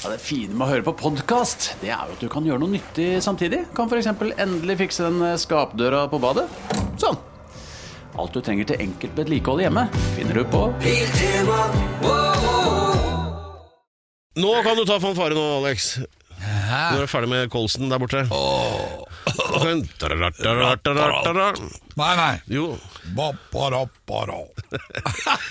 Ja, det fine med å høre på podkast, det er jo at du kan gjøre noe nyttig samtidig. Kan f.eks. endelig fikse den eh, skapdøra på badet. Sånn. Alt du trenger til enkelt vedlikehold hjemme, finner du på Nå kan du ta fanfare nå, Alex. Når du er ferdig med Kolsen der borte. Nei, nei. Jo.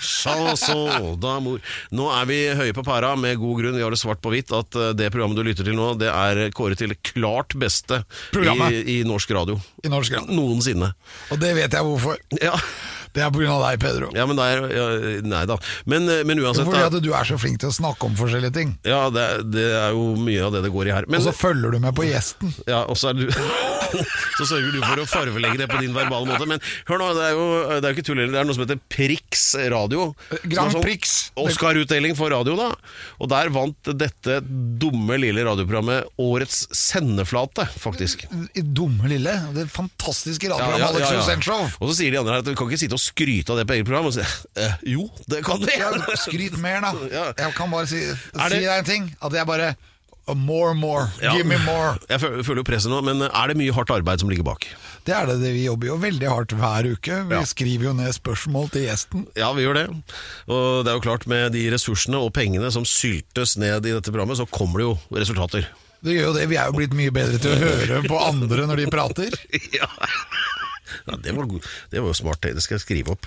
Så, så, da, mor. Nå er vi høye på pæra med god grunn. Vi har det svart på hvitt at eh, det programmet du lytter til nå, det er kåret til klart beste i, i norsk radio. I norsk radio. Noensinne. Og det vet jeg hvorfor. Ja, Det er pga. deg, Pedro. ja men det er ja, Nei da. Men, eh, men uansett, Fordi at du er så flink til å snakke om forskjellige ting. Ja, det, det er jo mye av det det går i her. Men, Og så følger du med på gjesten. ja, og så er du Så sørger du for å farvelegge det på din verbale måte. Men hør nå, det er jo, det er jo ikke tull heller. Det er noe som heter Prix Radio. Grand Som er sånn Prix. Oscar-utdeling for radio, da. Og der vant dette dumme lille radioprogrammet årets sendeflate, faktisk. Dumme lille. Det fantastiske radioprogrammet Alex Rosenshov. Og så sier de andre her at vi kan ikke sitte og skryte av det på eget program. Og si, eh, jo, det kan vi! Ja, skryt mer, da. Ja. Jeg kan bare si, si deg en ting. At jeg bare More, more. Ja. Give me more. Jeg føler, føler jo presset nå, men er det mye hardt arbeid som ligger bak? Det er det, det vi jobber jo veldig hardt hver uke. Vi Ja. skriver jo ned spørsmål til gjesten. Ja, vi gjør det. Og det er jo klart, med de ressursene og pengene som syltes ned i dette programmet, så kommer det jo resultater. Det gjør jo det. Vi er jo blitt mye bedre til å høre på andre når de prater. ja. Ja det, var, god- det var jo smart. Det skal jeg skrive opp.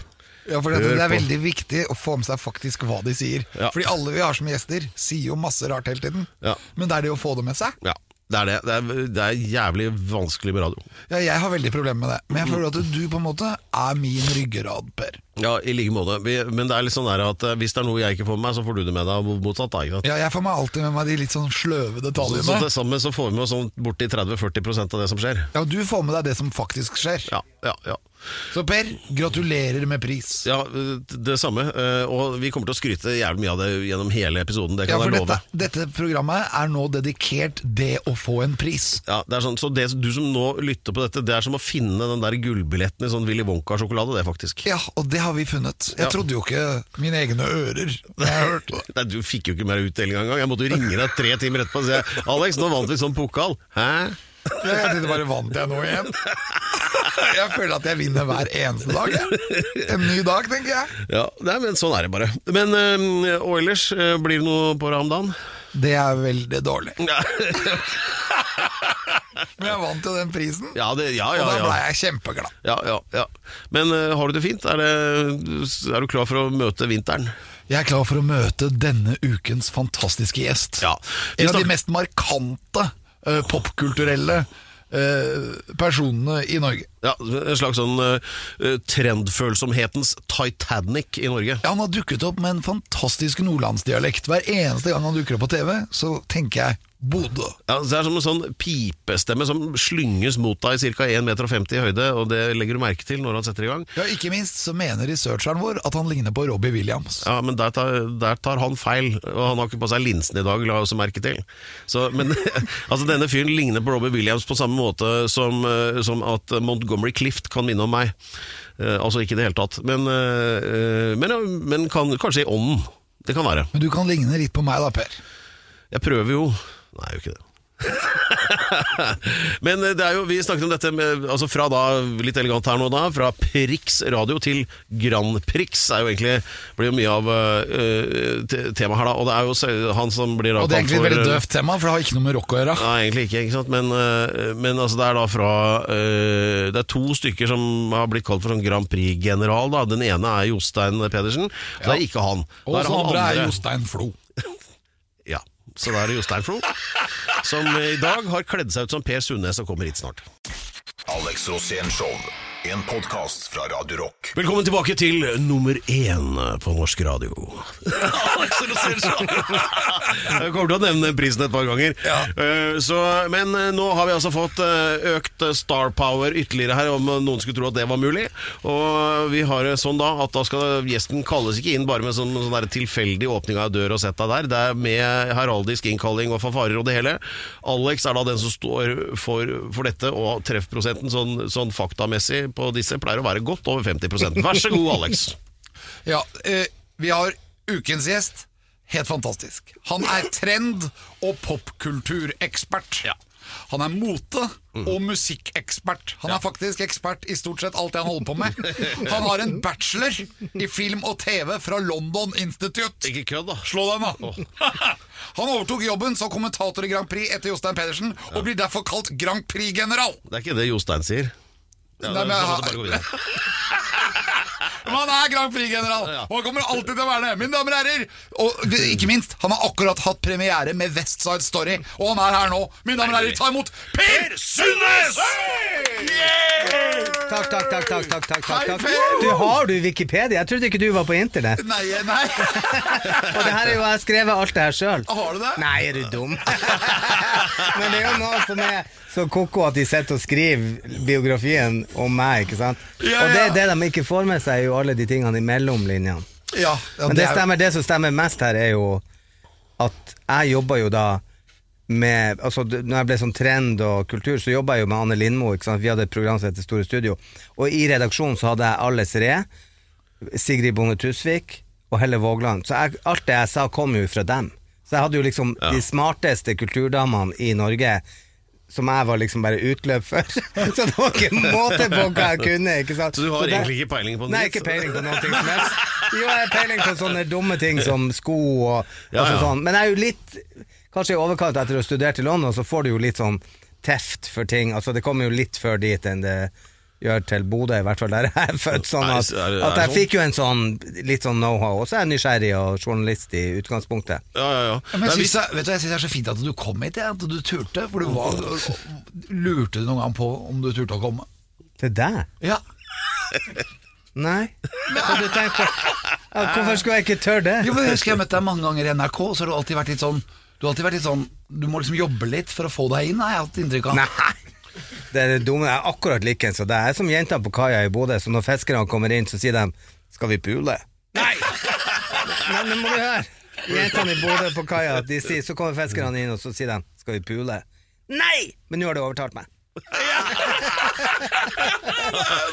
Ja, for det, det er veldig viktig å få med seg faktisk hva de sier. Ja. Fordi alle vi har som gjester, sier jo masse rart hele tiden. Ja. Men det er det å få det med seg. Ja, det er det. Det er, det er jævlig vanskelig med radio. Ja, jeg har veldig problemer med det. Men jeg føler at du på en måte er min ryggrad, Per. Ja, i like måte. Men det er litt sånn der at eh, hvis det er noe jeg ikke får med meg, så får du det med deg, og motsatt. da? Ja, jeg får meg alltid med meg de litt sånn sløve Så, detaljene. så til sammen så får vi med oss sånn borti 30-40% av det som skjer. Ja, du får med deg det som faktisk skjer. Ja, ja, ja. Så Per, gratulerer med pris. Ja, det samme. eh, Og vi kommer til å skryte jævlig mye av det gjennom hele episoden. Det Ja, kan for jeg love. dette, dette programmet er nå dedikert det å få en pris. Ja, det er sånn, så det, Du som nå lytter på dette, det er som å finne den der gullbilletten i sånn Willy Wonka-sjokolade, det faktisk. Ja, og det har vi funnet. Jeg trodde jo ikke mine egne ører. Nei, Du fikk jo ikke mer utdeling engang. Jeg måtte jo ringe deg tre timer etterpå og si Alex, nå vant vi sånn pokal. Hæ? Jeg tenkte bare, vant jeg nå igjen? Jeg føler at jeg vinner hver eneste dag. Jeg. En ny dag, tenker jeg. Ja, nei, men sånn er det bare. Men øh, og ellers, øh, blir det noe på Ramdan? Det er veldig dårlig. Men jeg vant jo den prisen, Ja, det, ja, og da ble jeg kjempeglad. ja, ja, ja. Men uh, har du det fint? Er, det, er du klar for å møte vinteren? Jeg er klar for å møte denne ukens fantastiske gjest. Ja. En av de mest markante uh, popkulturelle personene i Norge. Ja, En slags sånn øh, trendfølsomhetens Titanic i Norge. Ja, Han har dukket opp med en fantastisk nordlandsdialekt. Hver eneste gang han dukker opp på TV, så tenker jeg Bodø. Ja, Det er som en sånn pipestemme som slynges mot deg i ca. 1,50 meter i høyde, og det legger du merke til når han setter i gang. Ja, Ikke minst så mener researcheren vår at han ligner på Robbie Williams. Ja, men der tar, der tar han feil, og han har ikke på seg linsen i dag, la jeg også merke til. Så, men altså, denne fyren ligner på Robbie Williams på samme måte som, eh, som at Montgomery Clift kan minne om meg. Uh, altså ikke i det hele tatt, men, uh, men, men kan, kanskje i ånden. Det kan være. Men du kan ligne litt på meg da, Per. Jeg prøver jo Nei, jeg gjør ikke det. Men eh, det er jo, vi snakket om dette med, altså fra da, litt elegant her nå da, fra Prix radio til Grand Prix er jo egentlig, blir jo mye av uh, temaet her da, og det er jo han som blir da Og det er egentlig et veldig døvt tema, for det har ikke noe med rock å gjøre. Nei, egentlig ikke, ikke sant? Men, uh, men altså det er da fra uh, Det er to stykker som har blitt kalt for sånn Grand Prix-general. da Den ene er Jostein Pedersen, ja. det er ikke han. Og den andre er Jostein Flo. Så da er det Jostein Flo, som i dag har kledd seg ut som Per Sundnes og kommer hit snart. Alex Rosén Show. En podkast fra Radio Rock. Velkommen tilbake til nummer én på norsk radio. Jeg kommer til å nevne prisen et par ganger. Eh, Så, men eh, nå har vi altså fått eh, økt star power ytterligere her, om noen skulle tro at det var mulig. Og vi har det sånn da at da skal gjesten kalles ikke inn bare med sånn, sånn der tilfeldig åpning av dør og sett deg der. Det er med heraldisk innkalling og fanfarer og det hele. Alex er da den som står for, for dette, og treffprosenten sånn, sånn faktamessig på disse pleier å være godt over 50% Vær så god, Alex. Ja, eh, vi har ukens gjest. helt fantastisk. Han er trend- og popkulturekspert. Han er mote- og musikkekspert. Han er faktisk ekspert i stort sett alt det han holder på med. Han har en bachelor i film og TV fra London Institute. Ikke kødd, da. Slå den, da! Han overtok jobben som kommentator i Grand Prix etter Jostein Pedersen, og blir derfor kalt Grand Prix-general. Det er ikke det Jostein sier. Ja, Nei, men så- så han- bare gå videre. Han er Grand Prix-general, og han kommer alltid til å være det. Mine damer og herrer, og ikke minst, han har akkurat hatt premiere med West Side Story, og han er her nå. Mine damer og herrer, ta imot Per Sundnes! Takk, takk, takk, takk, takk, takk, Hei, takk. Per! Du har du Wikipedia? Jeg trodde ikke du var på internett. Nei, nei. Og det her er jo, jeg har skrevet alt det her sjøl. Har du det? Nei, er du dum? Men det er jo noe som er så ko-ko at de sitter og skriver biografien om meg, ikke sant? Ja, Og det, er det de ikke får med seg, er jo alle de tingene imellom linjene. Ja, ja, Men det, er- stemmer, det som stemmer mest her, er jo at jeg jobber jo da med altså når jeg ble sånn trend og kultur, så jobba jeg jo med Anne Lindmo. Vi hadde et program som heter Store Studio. Og i redaksjonen så hadde jeg Alles Re, Sigrid Bonde Tusvik og Helle Vågland. Så jeg, alt det jeg sa, kom jo fra dem. Så jeg hadde jo liksom de smarteste kulturdamene i Norge. Som jeg var liksom bare utløp for. Så det var ikke måte på hva jeg kunne. Ikke sant? Så du har det- egentlig ikke peiling på Nei, ikke peiling på noe som helst. Jo, jeg har peiling på sånne dumme ting som sko og, Ja, altså ja. sånn. Men jeg er jo litt, kanskje i overkant etter å ha studert i London, så får du jo litt sånn teft for ting. Altså det kommer jo litt før dit enn det gjør til Bodø, i hvert fall der jeg er født. Sånn at, at jeg sånn? fikk jo en sånn litt sånn know-how. Og så er jeg nysgjerrig og journalist i utgangspunktet. Ja, ja, ja. Men jeg Nei, synes, vet du, jeg synes det er så fint at du kom hit, at du turte. For du var, lurte du noen gang på om du turte å komme? Til deg? Ja. Nei? Hva du tenkt på? Hvorfor skulle jeg ikke tørre det? Jo, men Jeg husker jeg møtte deg mange ganger i NRK, så har du alltid vært litt sånn Du har alltid vært litt sånn Du må liksom jobbe litt for å få deg inn, har jeg hatt inntrykk av. Nei. Det er dumme. Er akkurat likens. Og det er som jentene på kaia i Bodø, så når fiskerne kommer inn, så sier de 'skal vi pule'? Nei! Men nå må du høre. Jentene i Bodø på kaia, de sier, så kommer fiskerne inn, og så sier de 'skal vi pule'? Nei! Men nå har du overtalt meg.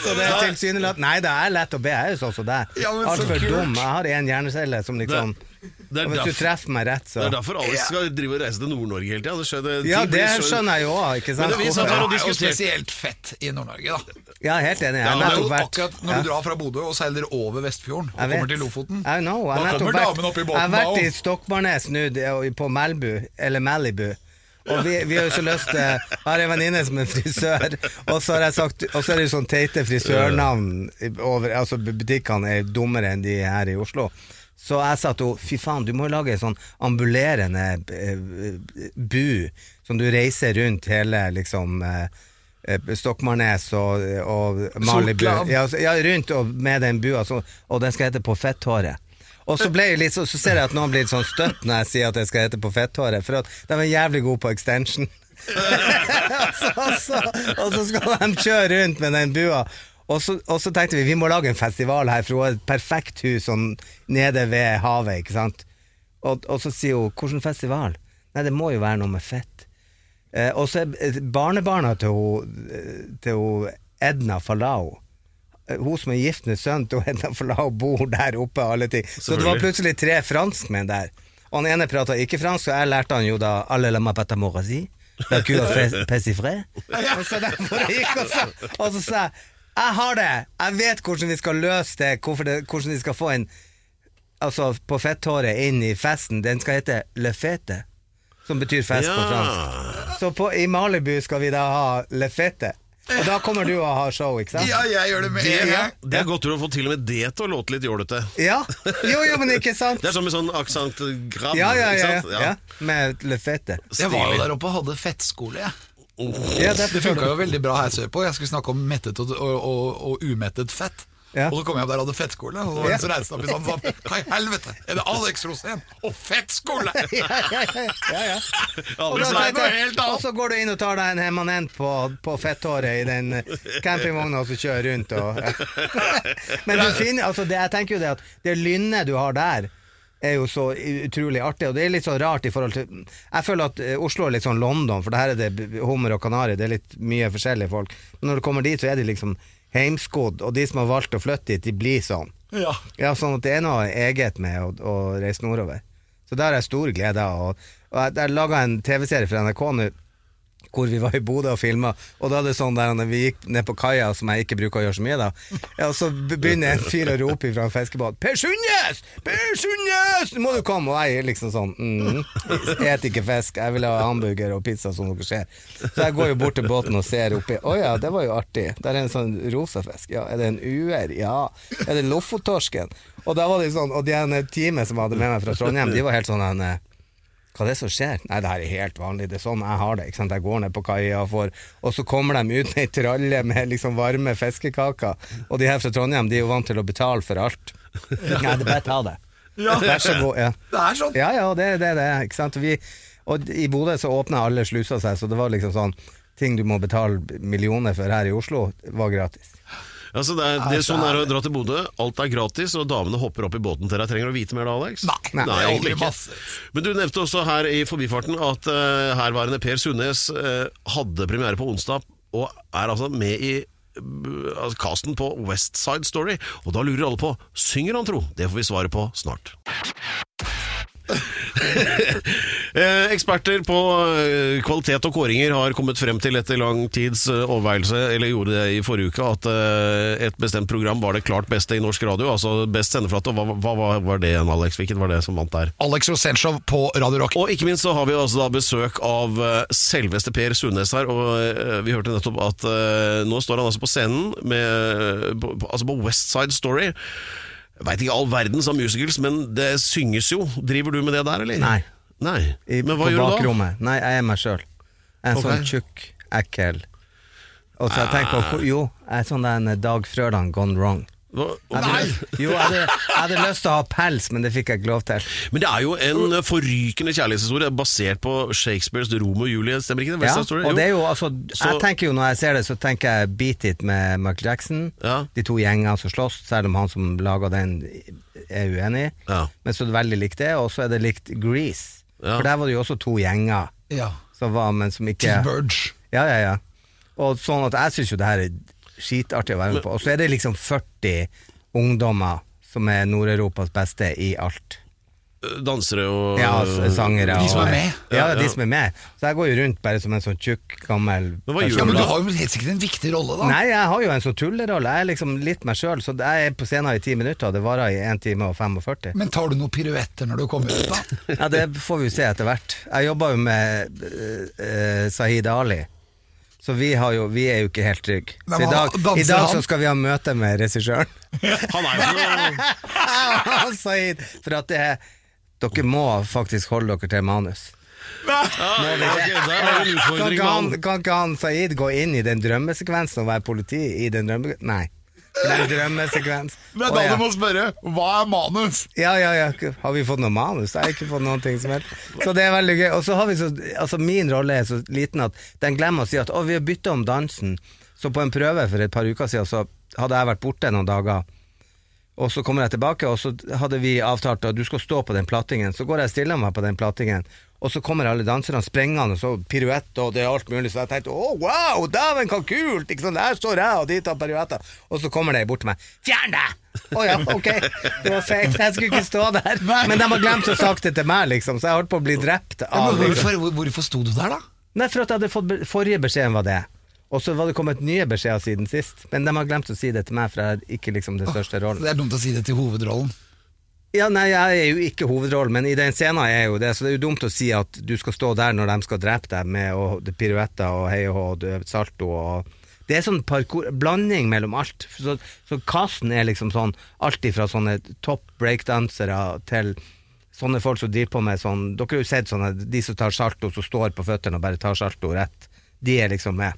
så det er tilsynelatende Nei, det er lett å be. Jeg er jo sånn som deg. Men Altfor dum. Jeg har en hjernecelle som liksom Det og Hvis du treffer meg rett, så det er derfor alle skal drive og reise til Nord-Norge hele tida. Ja, det så- skjønner jeg jo òg, ikke sant? Men det vi og er jo spesielt fett i Nord-Norge, da. Ja, helt enig. Jeg Ja, har men nettopp vært Akkurat når Ja. du drar fra Bodø og seiler over Vestfjorden og kommer til Lofoten. I know, jeg Da kommer damen opp i båten. Jeg har vært i. Stokmarknes nå, på Melbu, eller Malibu. Og vi, vi har jo så lyst til Jeg har en venninne som er frisør, og så har jeg sagt Og så er det jo sånn teite frisørnavn over Altså butikkene er dummere enn de her i Oslo. Så jeg sa til henne fy faen, du må jo lage en sånn ambulerende eh, bu som du reiser rundt hele liksom eh, eh, Stokmarknes og, og Malibu. Ja, ja, rundt og med den bua, så, og den skal hete På fetthåret. Og så, litt, så, så ser jeg at noen blir litt sånn støtt når jeg sier at jeg skal hete På fetthåret, for at de er jævlig gode på extension. og, så, og, så, og så skal de kjøre rundt med den bua. Og så, og så tenkte vi vi må lage en festival her, for hun har et perfekt hus sånn nede ved havet. ikke sant? Og, og så sier hun 'hvilken festival?' Nei, det må jo være noe med fett. Eh, og så er eh, barnebarna til, hun, eh, til hun Edna Falau eh, hun som er gift med sønnen til Edna Falau, bor der oppe. Alle ting. Så det var plutselig tre franskmenn der. Og han ene prata ikke fransk, og jeg lærte han jo da alle la ma pata morasi. La cua fe- Og så derfor gikk og så, og så sa jeg jeg har det! Jeg vet hvordan vi skal løse det, det hvordan vi skal få en Altså på fetthåret inn i festen. Den skal hete Le Fete, som betyr fest på fransk. Så på, i Malibu skal vi da ha Le Fete. Og da kommer du å ha show, ikke sant? Ja, jeg gjør det med en gang. Det er godt du har fått til og med det til å låte litt jålete. Ja. Jo, jo, men ikke sant? Det er som med sånn aksent grav. Ja, ja, ja, ja, ja. Med Le Fete. Jeg var jo der oppe og hadde fettskole, jeg. Ja, det Det funka jo veldig bra her sørpå. Jeg skulle snakke om mettet og, og, og, og umettet fett. Ja. Og så kom jeg opp der og hadde fettskole, og så reiste opp i sånn sånn Hva i helvete? Er det Alex Rosén og fettskole?! ja, ja, ja, ja, ja. Og, da og så går du inn og tar deg en hemanent på, på fetthåret i den campingvogna og så kjører rundt og Men du finner, altså det, jeg tenker jo det at det lynnet du har der er jo så utrolig artig, og det er litt så rart i forhold til Jeg føler at eh, Oslo er litt sånn London, for det her er det hummer og kanari, det er litt mye forskjellige folk. Men når du kommer dit, så er de liksom heimskodd, og de som har valgt å flytte dit, de blir sånn. Ja. Ja, sånn at det er noe eget med å, å reise nordover. Så der har jeg stor glede av. Og jeg, jeg laga en TV-serie for NRK nå hvor vi var i Bodø og filma, og da er det sånn der når vi gikk ned på kaia, som jeg ikke bruker å gjøre så mye, da, ja, så begynner en fyr å rope fra en fiskebåt 'Per Sundnes! Per Sundnes! Nå må du komme!' Og jeg liksom sånn mm, spiser ikke fisk, jeg vil ha hamburger og pizza, som dere ser'. Så jeg går jo bort til båten og ser oppi 'Å ja, det var jo artig'. Der er en sånn rosa fisk. Ja, er det en uer? Ja. Er det lofottorsken? Og da var det sånn, og de ene teamet som hadde med meg fra Trondheim, de var helt sånn hva er det som skjer? Nei, det her er helt vanlig. Det er sånn jeg har det. ikke sant? Jeg går ned på kaia og får Og så kommer de ut med ei tralle med liksom varme fiskekaker. Og de her fra Trondheim de er jo vant til å betale for alt. Nei, det er bare ta det. Vær så god. Ja, Det er sånn. ja, ja det er det det er. Ikke sant? Vi, og i Bodø så åpna alle slusa seg, så det var liksom sånn Ting du må betale millioner for her i Oslo, var gratis. Altså, det, er, det er sånn er å dra til Bodø. Alt er gratis, og damene hopper opp i båten til deg. Trenger du å vite mer da, Alex? Nei, Nei, er egentlig ikke. Men du nevnte også her i forbifarten at uh, herværende Per Sundnes uh, hadde premiere på onsdag, og er altså med i uh, altså, casten på West Side Story. Og da lurer alle på synger han tro? Det får vi svaret på snart. Eh, eksperter på eh, kvalitet og kåringer har kommet frem til etter lang tids eh, overveielse, eller gjorde det i forrige uke, at et bestemt program var det klart beste i norsk radio. Altså best sendeflate. Hva, hva, hva var det igjen, Alex? Hvilket var det som vant der? Alex Rosenshov på Radio Rock. Og ikke minst så har vi altså da besøk av selveste Per Sundnes her, og vi hørte nettopp at nå står han altså på scenen med, altså på West Side Story. Veit ikke all verdens av musicals, men det synges jo. Driver du med det der, eller? Nei. Nei. I, Men hva gjør du da? bakrommet. Nei, jeg er meg sjøl. En okay. sånn tjukk, ekkel Og så jeg tenker på Jo, jeg er sånn den Dag Frøland gone wrong. Hadde, jo, jeg hadde, jeg hadde lyst til å ha pels, men det fikk jeg ikke lov til. Men det er jo en forrykende kjærlighetshistorie basert på Shakespeares Romeo og Julie, stemmer ikke det? Ja, og det er jo altså Så- Jeg tenker jo Når jeg ser det, så tenker jeg Beat It med Michael Jackson. Ja. De to gjengene som slåss, selv om han som laga den, er uenig. Ja. Men så er det veldig likt det, og så er det likt Grease. Ja. For der var det jo også to gjenger Ja. som var, men som ikke T-Burge. Ja, ja, ja. Og sånn at jeg syns jo det her er skitartig å være med på. Og så er det liksom 40 ungdommer som er Nord-Europas beste i alt. Dansere og Ja, sangere. De som er med. Og, Ja, de som er med. Så jeg går jo rundt bare som en sånn tjukk, gammel Men hva gjør Ja, men du du har jo helt sikkert en viktig rolle, da. Nei, jeg har jo en sånn tullerolle. Jeg er liksom litt meg sjøl, så jeg er på scenen i ti minutter, og det varer i 1 time og 45. Men tar du noen piruetter når du kommer ut, da? Ja, Det får vi jo se etter hvert. Jeg jobber jo med uh, uh, Sahid Ali. Så vi, har jo, vi er jo ikke helt trygge. Nei, Så i dag, i dag så skal vi ha møte med regissøren. Han er jo Saeed, for at det er Dere må faktisk holde dere til manus. Kan ikke han, mann. kan ikke han Saeed gå inn i den drømmesekvensen og være politi i den drømme... Nei. Drømmesekvens. Det er da du må spørre hva er manus? Ja, ja, ja. Har vi fått noe manus? Jeg har ikke fått noen ting som helst. Så det er veldig gøy. Og så har vi så Altså, min rolle er så liten at den glemmer å si at å, vi har bytta om dansen. Så på en prøve for et par uker siden så hadde jeg vært borte noen dager. Og så kommer jeg tilbake, og så hadde vi avtalt at du skal stå på den plattingen. Så går jeg og stiller meg på den plattingen, og så kommer alle danserne sprengende, og så piruett og det er alt mulig. Så jeg tenkte å wow, dæven, hva kult! Ikke sant? Der står jeg, og de tar piruetter. Og så kommer de bort til meg. Fjern deg! Å ja, ok. Det var feil. Jeg skulle ikke stå der. Men de har glemt å sagt det til meg, liksom, så jeg holdt på å bli drept Ja, av liksom. hvorfor, hvor- hvorfor sto du der, da? Nei, for at jeg hadde fått Forrige beskjeden var det. Og så var det kommet nye beskjeder siden sist. Men de har glemt å si det til meg, for jeg er ikke liksom den største rollen. Det er dumt å si det til hovedrollen. Ja, nei, jeg er jo ikke hovedrollen, men i den scenen er jeg jo det, så det er jo dumt å si at du skal stå der når de skal drepe deg med og, piruetter og hei og hå salto og Det er sånn parkour, blanding mellom alt. Så, så casten er liksom sånn alt ifra sånne topp breakdansere til sånne folk som driver på med sånn Dere har jo sett sånne de som tar salto, som står på føttene og bare tar salto rett. De er liksom med.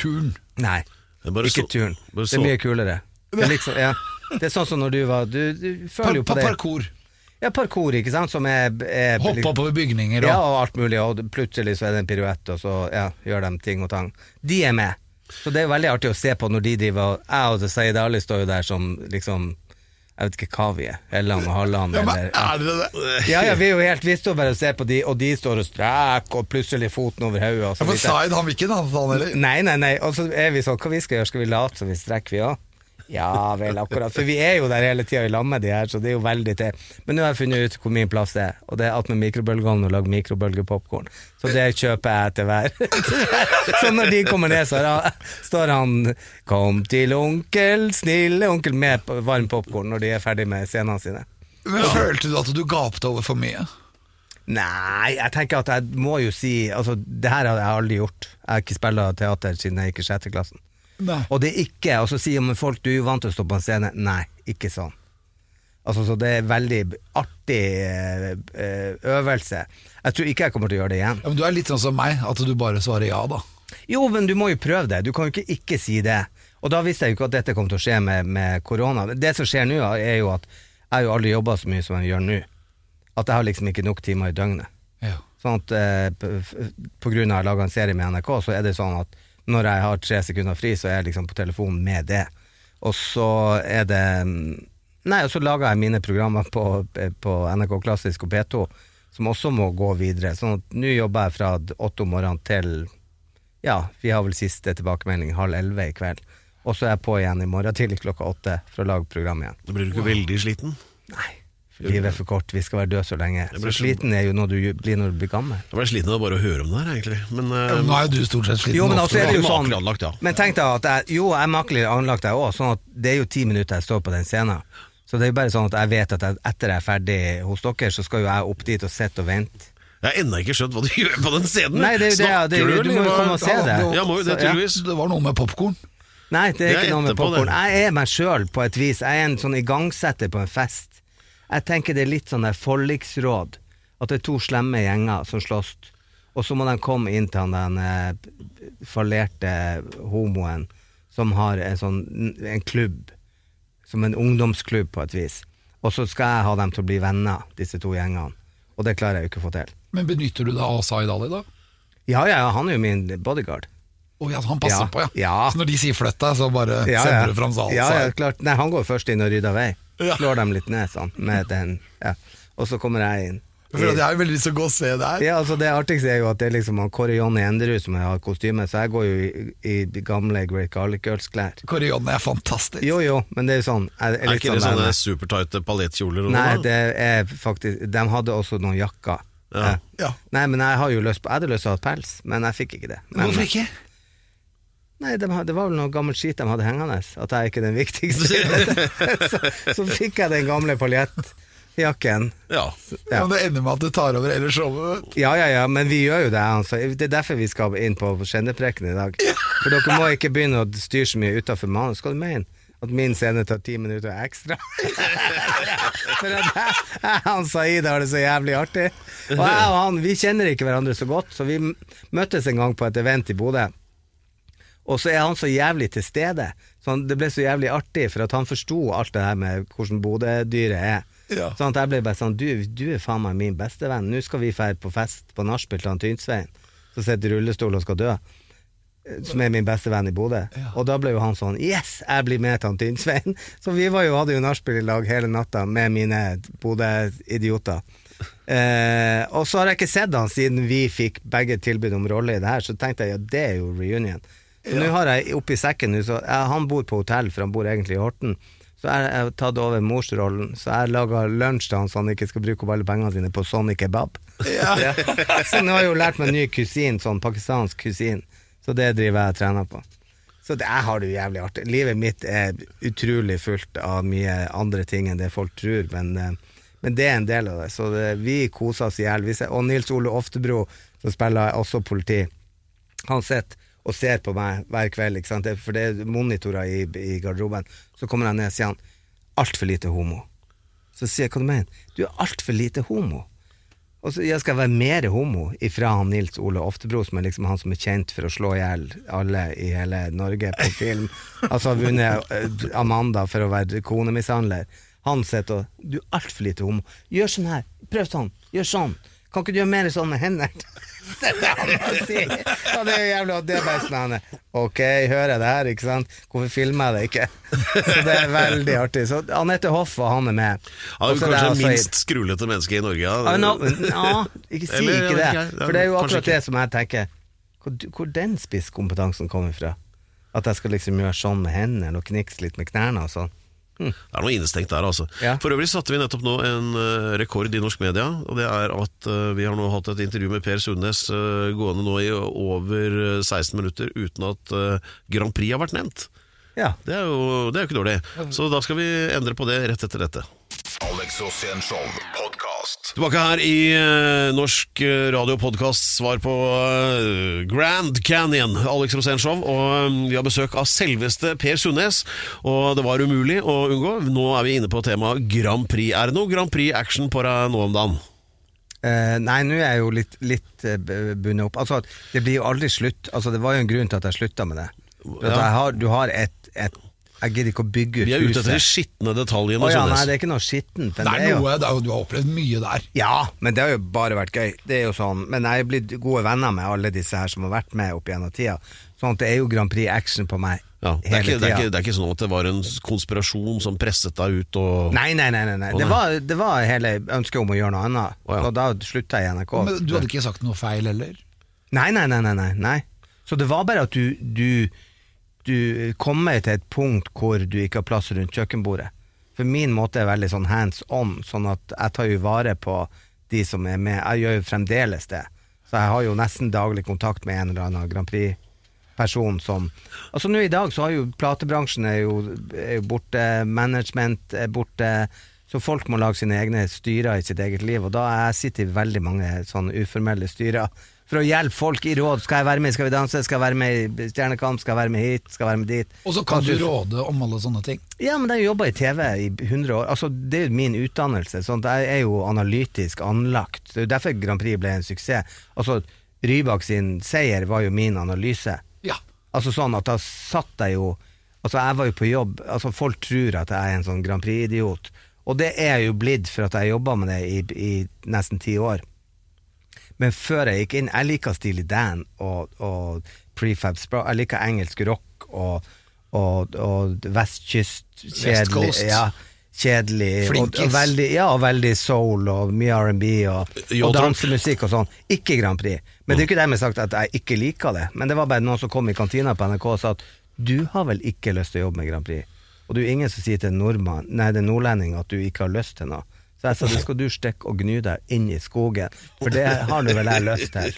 Turn. Nei, ikke så- turn. Det er mye kulere. Det er, liksom, ja. Det er sånn som når du var Du, du føler jo på det. parkour. Ja, parkour, ikke sant, som er, er Hoppe oppover bygninger og Ja, og alt mulig, og plutselig så er det en piruett, og så ja, gjør de ting og tang. De er med. Så det er jo veldig artig å se på når de driver og Jeg og Zaid Ali står jo der som liksom Jeg vet ikke hva vi er. Helland og Halland, Ja, eller ja. er det det? ja, ja, vi er jo helt Vi står bare og ser på de, og de står og streker, og plutselig foten over hodet. Ja, for Zaid han vil ikke danse, han heller. Nei, nei, nei. Og så er vi sånn Hva vi skal gjøre? Skal vi late som vi strekker, vi òg? Ja vel, akkurat. For vi er jo der hele tida i lag med de her, så det er jo veldig til. Men nå har jeg funnet ut hvor min plass er, og det er at med mikrobølgeovn og lage mikrobølgepopkorn. Så det kjøper jeg etter hver. så når de kommer ned, så står han 'Kom til onkel, snille onkel' med varm popkorn når de er ferdig med scenene sine. Men Følte du at du gapte over for mye? Nei, jeg tenker at jeg må jo si Altså, det her har jeg aldri gjort. Jeg har ikke spilt teater siden jeg gikk i sjette klassen. Nei. Og det er ikke Og så sier man folk du er jo vant til å stå på en scene. Nei, ikke sånn. Altså, så det er veldig artig eh, eh, øvelse. Jeg tror ikke jeg kommer til å gjøre det igjen. Ja, men Du er litt sånn som meg, at du bare svarer ja, da. Jo, men du må jo prøve det. Du kan jo ikke ikke si det. Og da visste jeg jo ikke at dette kom til å skje med, med korona. Det som skjer nå, er jo at jeg har jo aldri jobba så mye som jeg gjør nå. At jeg har liksom ikke nok timer i døgnet. Ja. Sånn at eh, på, På grunn av at jeg laga en serie med NRK, så er det sånn at når jeg har tre sekunder fri, så er jeg liksom på telefonen med det. Og så er det mm, Nei, og så lager jeg mine programmer på, på NRK Klassisk og P2, som også må gå videre. Sånn at nå jobber jeg fra åtte om morgenen til Ja, vi har vel siste tilbakemelding halv elleve i kveld. Og så er jeg på igjen i morgen tidlig klokka åtte for å lage program igjen. Da blir du ikke veldig sliten? Nei, livet er for kort, vi skal være døde så lenge. Så sliten er jo når du blir når du blir gammel. Jeg ble sliten av bare å høre om det her, egentlig. Men, uh, Ja, Nå er jo du stort sett sliten. Jo, men også, altså er det jo sånn anlagt, ja. Men tenk deg at jeg, jo, jeg er makelig anlagt jeg òg, sånn at det er jo ti minutter jeg står på den scenen. Så det er jo bare sånn at jeg vet at jeg, etter jeg er ferdig hos dere, så skal jo jeg opp dit og sitte og vente. Jeg har ennå ikke skjønt hva du gjør på den scenen. Nei, det er jo det, Snakker det jo- du må jo komme og se det. Ja, må jo det, Så, tydeligvis. Det var noe med popkorn. Nei, det er Det er ikke noe med popkorn. Jeg er meg sjøl på et vis. Jeg er en sånn igangsetter på en fest. Jeg tenker det er litt sånn der forliksråd. At det er to slemme gjenger som slåss, og så må de komme inn til den eh, fallerte homoen som har en sånn en klubb, som en ungdomsklubb på et vis. Og så skal jeg ha dem til å bli venner, disse to gjengene. Og det klarer jeg jo ikke å få til. Men benytter du deg av Zaid Ali, da? Ja, ja, ja, han er jo min bodyguard. Oh, ja, han passer Ja, på, ja. ja. Så når de sier 'flytt deg', så bare Ja, sender du fram salen? Ja, ja, klart. Nei, han går først inn og rydder vei. Ja. Slår dem litt ned sånn, med den, ja. Og så kommer jeg inn. For at jeg har veldig lyst til å gå og se det her. Ja, altså Det artigste er jo at det er liksom han Kåre Jonny Enderud som har kostyme, så jeg går jo i, i gamle Great Garlic Girls-klær. Kåre Jonny er fantastisk. Jo jo, men det er jo sånn jeg, er Er ikke ikke det sånn sånne supertighte paljettkjoler? Nei, noe? det er faktisk De hadde også noen jakker. Ja. Ja. Nei, men jeg har jo lyst på Jeg hadde lyst til å ha pels, men jeg fikk ikke det. Men, Hvorfor ikke? Nei, de, det var vel noe gammelt skit de hadde hengende, at jeg ikke er den viktigste. så, så fikk jeg den gamle paljettjakken. Ja. Ja. Men det ender med at du tar over hele showet. Ja, ja, ja, men vi gjør jo det. Altså. Det er derfor vi skal inn på Skjendepreken i dag. For dere må ikke begynne å styre så mye utafor manus. Skal du mene? At min scene tar ti minutter ekstra? For at jeg, jeg og han Saeed har det så jævlig artig. Og jeg og han vi kjenner ikke hverandre så godt, så vi møttes en gang på et event i Bodø. Og så er han så jævlig til stede. Så han, det ble så jævlig artig, for at han forsto alt det her med hvordan Bodø-dyret er. Ja. Sånn at jeg ble bare sånn Du, du er faen meg min bestevenn. Nå skal vi dra på fest på nachspiel til han Tynsveien, som sitter i rullestol og skal dø. Eh, Som er min beste venn i Bodø. Og da ble jo han sånn Yes, jeg blir med til han Tynsveien! Så vi var jo, hadde jo nachspiel i lag hele natta med mine Bodø-idioter. Eh, og så har jeg ikke sett han siden vi fikk begge tilbud om rolle i det her, så tenkte jeg ja, det er jo reunion. Så nå har jeg oppi sekken nå, så jeg, Han bor på hotell, for han bor egentlig i Horten. Så jeg har tatt over morsrollen, så jeg lager lunsj til han så han ikke skal bruke opp alle pengene sine på Sonny kebab. Ja. Så nå har jeg jo lært meg en ny kusin, sånn pakistansk kusin, så det driver jeg og trener på. Så det, jeg har det jo jævlig artig. Livet mitt er utrolig fullt av mye andre ting enn det folk tror, men, eh, men det er en del av det. Så det, vi koser oss i hjel. Og Nils Ole Oftebro, som spiller også politi, han sitter og ser på meg hver kveld? For det er monitorer i, i garderoben. Så kommer han ned og sier han 'altfor lite homo'. Så sier jeg 'hva du mener?' 'Du er altfor lite homo'. Og så jeg skal være mer homo ifra han Nils Ole Oftebro, som er liksom han som er kjent for å slå i hjel alle i hele Norge på film. Altså har vunnet eh, Amanda for å være konemishandler. Han sitter og 'Du er altfor lite homo'. Gjør sånn her. Prøv sånn. Gjør sånn. Kan ikke du gjøre mer sånn med hendene? Det er det han må. Og det er jo jævlig at det er bare sånn Ok, hører jeg det her, ikke sant? Hvorfor filmer jeg det ikke? Så det er veldig artig. Så Anette Hoff og han er med. Han Og er er det kanskje altså- det minst skrullete menneske i Norge. Ja. No, ja, ikke si Eller, ikke det. For det er jo akkurat det som jeg tenker Hvor, hvor den spisskompetansen kommer fra. At jeg skal liksom gjøre sånn med hendene og knikse litt med knærne og sånn. Det er noe innestengt der, altså. Ja. For øvrig satte vi nettopp nå en eh, rekord i norsk media. Og det er at eh, vi har nå hatt et intervju med Per Sundnes eh, gående nå i over eh, 16 minutter uten at Grand Prix har vært nevnt. Ja. Det er jo det er jo ikke dårlig. Så da skal vi endre på det rett etter dette. Alex Rosén Show podkast. Tilbake her i eh, Norsk eh, Radio Podcast svar på eh, Grand Canyon, Alex Rosénshow. Og eh, vi har besøk av selveste Per Sundnes, og det var umulig å unngå. Nå er vi inne på temaet Grand Prix. Er det noe Grand Prix-action på deg nå om dagen? Uh, nei, nå er jeg jo litt, litt eh, bundet opp. Altså, det blir jo aldri slutt. Altså, det var jo en grunn til at jeg slutta med det. Ja. har, du har et, et Jeg gidder ikke å bygge ut Vi er ute etter de huset. skitne detaljene. Oh, ja, nei, det er ikke noe skittent. Det er noe, det er jo, du har opplevd mye der. Ja, men det har jo bare vært gøy. Det er jo sånn, Men jeg er blitt gode venner med alle disse her som har vært med opp gjennom tida. Sånn at det er jo Grand Prix action på meg ja, det, er hele ikke, det, er ikke, det er ikke sånn at det var en konspirasjon som presset deg ut og Nei, nei, nei. nei, nei. Det, var, det var hele ønsket om å gjøre noe annet. oh, ja. Og da slutta jeg i NRK. Men du hadde ikke sagt noe feil heller? Nei, nei, nei, nei, nei. Så det var bare at du, du, du kommer til et punkt hvor du ikke har plass rundt kjøkkenbordet. For min måte er veldig sånn hands on, sånn at jeg tar jo vare på de som er med. Jeg gjør jo fremdeles det. Så jeg har jo nesten daglig kontakt med en eller annen Grand Prix-person som Altså nå i dag så har jo platebransjen er jo, er jo borte, management er borte. Så folk må lage sine egne styrer i sitt eget liv, og da sitter jeg sittet i veldig mange sånn uformelle styrer for å hjelpe folk i råd. Skal jeg være med Skal vi danse? Skal jeg være med i Stjernekamp? Skal jeg være med hit? Skal jeg være med dit? Og så kan du råde om alle sånne ting. Ja, men jeg har jobba i TV i 100 år. Altså, det er jo min utdannelse. Sånn jeg er jo analytisk anlagt. Det er jo derfor Grand Prix ble en suksess. Altså, Rybak sin seier var jo min analyse. Ja. Altså sånn at da satt jeg jo Altså jeg var jo på jobb Altså Folk tror at jeg er en sånn Grand Prix-idiot Og det er jeg jo blitt for at jeg jobbet med det i, i nesten ti år Men før jeg gikk inn Jeg liker Steely Dan og, og Prefab Sprout Jeg liker engelsk rock og, og, og vestkyst Kjedelig West ja, Kjedelig og, og veldig, Ja, og veldig soul Og mye R&B og, og dansemusikk og sånn. Ikke Grand Prix. Men det er ikke dermed sagt at jeg ikke liker det. Men det var bare noen som kom i kantina på NRK og sa at Du har vel ikke lyst til å jobbe med Grand Prix? Og det er jo ingen som sier til en nordmann Nei, det er nordlending at du ikke har lyst til noe Så jeg sa, du skal du stikke og gny deg inn i skogen For det har nå vel jeg lyst til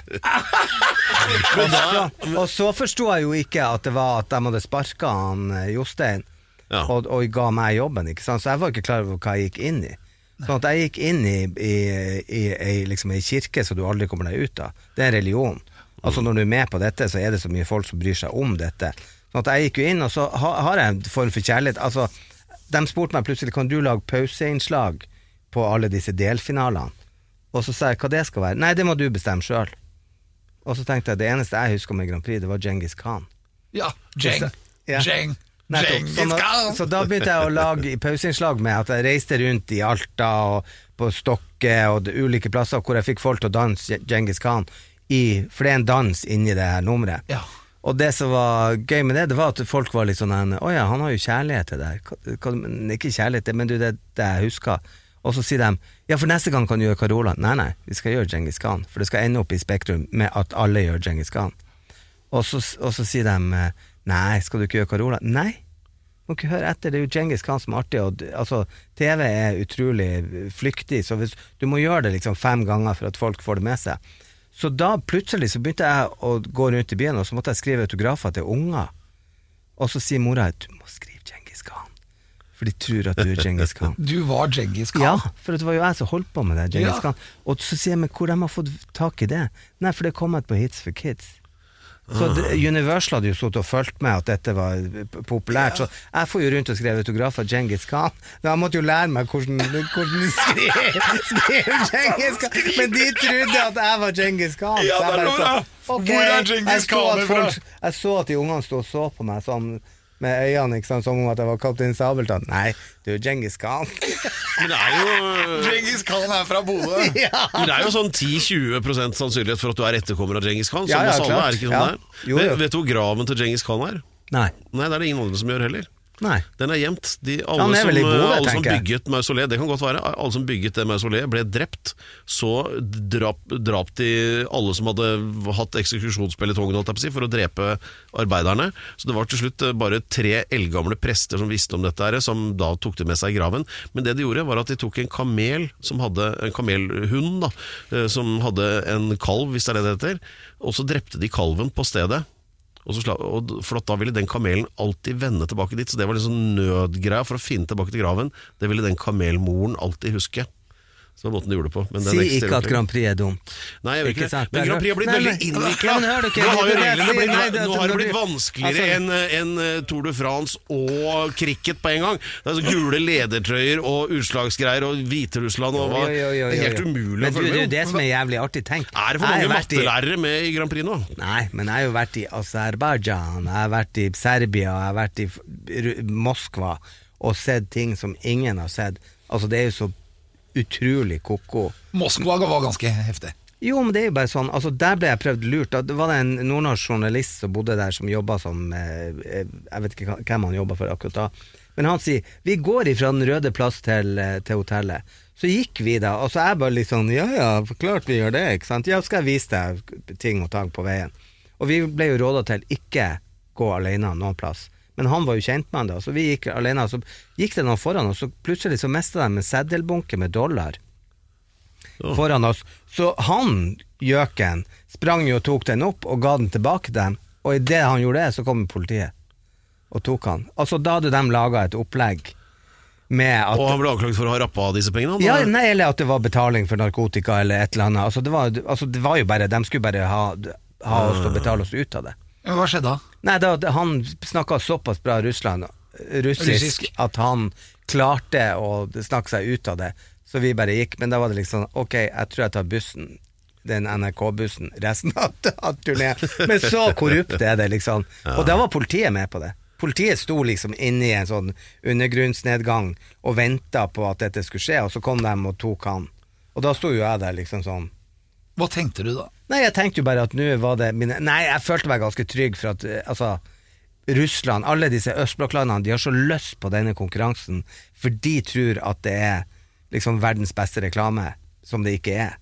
og så, og så forsto jeg jo ikke at det var at de hadde sparka han eh, Jostein Ja. og, og ga meg jobben, ikke sant? så jeg var ikke klar over hva jeg gikk inn i. Sånn at jeg gikk inn i, i, i, i liksom ei kirke som du aldri kommer deg ut av. Det er religion. Altså Når du er med på dette, så er det så mye folk som bryr seg om dette. Sånn at jeg gikk jo inn, og så ha, har jeg en form for kjærlighet. Altså, De spurte meg plutselig kan du lage pauseinnslag på alle disse delfinalene. Og så sa jeg hva det skal være. Nei, det må du bestemme sjøl. Og så tenkte jeg det eneste jeg husker med Grand Prix, det var Djengis Khan. Ja. Djeng. Ja. Djeng. Så, så da begynte jeg å lage pauseinnslag med at jeg reiste rundt i Alta og på Stokke og de ulike plasser hvor jeg fikk folk til å danse Djengis Khan. I, for det er en dans inni det her nummeret. Ja. Og det som var gøy med det, det var at folk var litt sånn Å ja, han har jo kjærlighet til det her. Ikke kjærlighet, men du, det, det jeg husker. Og så sier de ja, for neste gang kan du gjøre Carola. Nei, nei, vi skal gjøre Djengis Khan. For det skal ende opp i Spektrum med at alle gjør Djengis Khan. Og så, og så sier de nei, skal du ikke gjøre Carola? Nei. Må ikke høre etter, det er jo Djengis Khan som er artig. Og, altså, TV er utrolig flyktig, så hvis, du må gjøre det liksom fem ganger for at folk får det med seg. Så da plutselig så begynte jeg å gå rundt i byen, og så måtte jeg skrive autografer til unger. Og så sier mora du må skrive Djengis Khan. For de tror at du er Djengis Khan. Du var Djengis Khan. Ja, for det var jo jeg som holdt på med det. Genghis Ja. Khan. Og så sier jeg, men hvor de har fått tak i det? Nei, for det kom ut på Hits for Kids. Så det, Universal hadde jo sittet og fulgt med at dette var populært. populært, så jeg får jo rundt og skrev autografer av Djengis Khan. Men jeg måtte jo lære meg hvordan, hvordan de skrev, skrev Djengis Khan. Men de trodde at jeg var Djengis Khan. Ja, så jeg er bare noe, så, da. ok. Er Jeg så folk- Jeg så at de ungene sto og så på meg sånn med øynene ikke sant, som om at jeg var kaptein Sabeltann. Nei, du er Djengis Khan. Men det er jo Djengis Khan er fra Bodø. Men det er jo sånn 10-20% sannsynlighet for at du er etterkommer av Djengis Khan. Som Ja, ja, er ikke sånn Ja. Jo, jo. Vet, vet du hvor graven til Djengis Khan er? Nei. Nei, det er det ingen andre som gjør heller. Nei. Den er gjemt. De, alle er som, god, alle som bygget mausoleet, det kan godt være, alle som bygget det mausoleet ble drept. Så drap, drap de alle som hadde hatt eksekusjonspeletongen holdt jeg på si, for å drepe arbeiderne. Så det var til slutt eh, bare tre eldgamle prester som visste om dette, her, som da tok det med seg i graven. Men det de gjorde, var at de tok en kamel, som hadde, en kamelhund, da, eh, som hadde en kalv, hvis det er det det heter, og så drepte de kalven på stedet. Og så og, for da ville den kamelen alltid vende tilbake dit, så det var en nødgreia for å finne tilbake til graven. Det ville den kamelmoren alltid huske. Så det var måten de gjorde det på. Men Si ikke at. Grand Prix er dumt. Nei, jeg vet Ikke ikke det. Men Grand Prix har blitt Nei, veldig innvikla. Du Nå har jo det det reglene blitt, Nei, det- har det blitt vanskeligere Altså- enn en, eh, Tour de France og cricket på en gang. Det er så Gule ledertrøyer og utslagsgreier og Hviterussland og hva. Det er helt umulig Men å følge med. det er det som er jævlig artig. Tenk. Er det for mange i- mattelærere med i Grand Prix nå? Nei, men jeg har jo vært i Aserbajdsjan, jeg har vært i Serbia, jeg har vært i Moskva og sett ting som ingen har sett. Altså, det er jo så utrolig ko-ko. Moskva var ganske heftig. Jo, men det er jo bare sånn, altså der ble jeg prøvd lurt. Da var det en nordnorsk journalist som bodde der, som jobba som eh, eh, Jeg vet ikke hvem han jobba for akkurat da. Men han sier vi går ifra Den røde plass til, eh, til hotellet. Så gikk vi da, og så er jeg bare litt sånn ja ja, klart vi gjør det, ikke sant. Ja, skal jeg vise deg ting og tang på veien. Og vi ble jo råda til ikke gå alene noen plass. Men han var jo kjent med han da, så vi gikk alene. Så gikk det noen foran oss, så plutselig så mista de en seddelbunke med dollar foran oss. Så han, gjøken, sprang jo og tok den opp og ga den tilbake til dem. Og idet han gjorde det, så kom politiet og tok han. Altså Da hadde de laga et opplegg med at Og han ble anklaget for å ha rappa disse pengene? ja, nei, eller at det var betaling for narkotika eller et eller annet. Altså det var, altså, det var jo bare De skulle bare ha, ha oss til å betale oss ut av det. Hva skjedde da? Nei, da, han snakka såpass bra Russland, russisk, Russisk. at han klarte å snakke seg ut av det. Så vi bare gikk. Men da var det liksom Ok, jeg tror jeg tar bussen. Den NRK-bussen resten av av turneen. Men så korrupt er det, liksom. Og da var politiet med på det. Politiet sto liksom inne i en sånn undergrunnsnedgang og venta på at dette skulle skje, og så kom de og tok han. Og da sto jo jeg der liksom sånn Hva tenkte du da? Nei, jeg tenkte jo bare at nå var det mine Nei, jeg følte meg ganske trygg for at eh, altså Russland, alle disse østblokklandene, de har så lyst på denne konkurransen, for de tror at det er liksom verdens beste reklame, som det ikke er.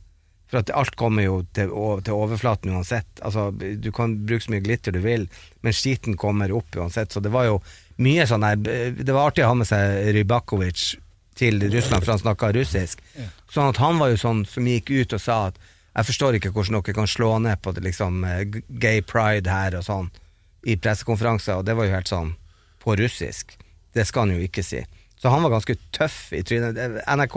For at alt kommer jo til, til overflaten uansett. Altså, du kan bruke så mye glitter du vil, men skiten kommer opp uansett. Så det var jo mye sånn der Det var artig å ha med seg Rybakovic til Russland, for han snakka russisk. Sånn at han var jo sånn som gikk ut og sa at jeg forstår ikke hvordan dere kan slå ned på det, liksom, eh, gay pride her og sånn, i pressekonferanser, og det var jo helt sånn på russisk. Det skal han jo ikke si. Så han var ganske tøff i trynet. NRK,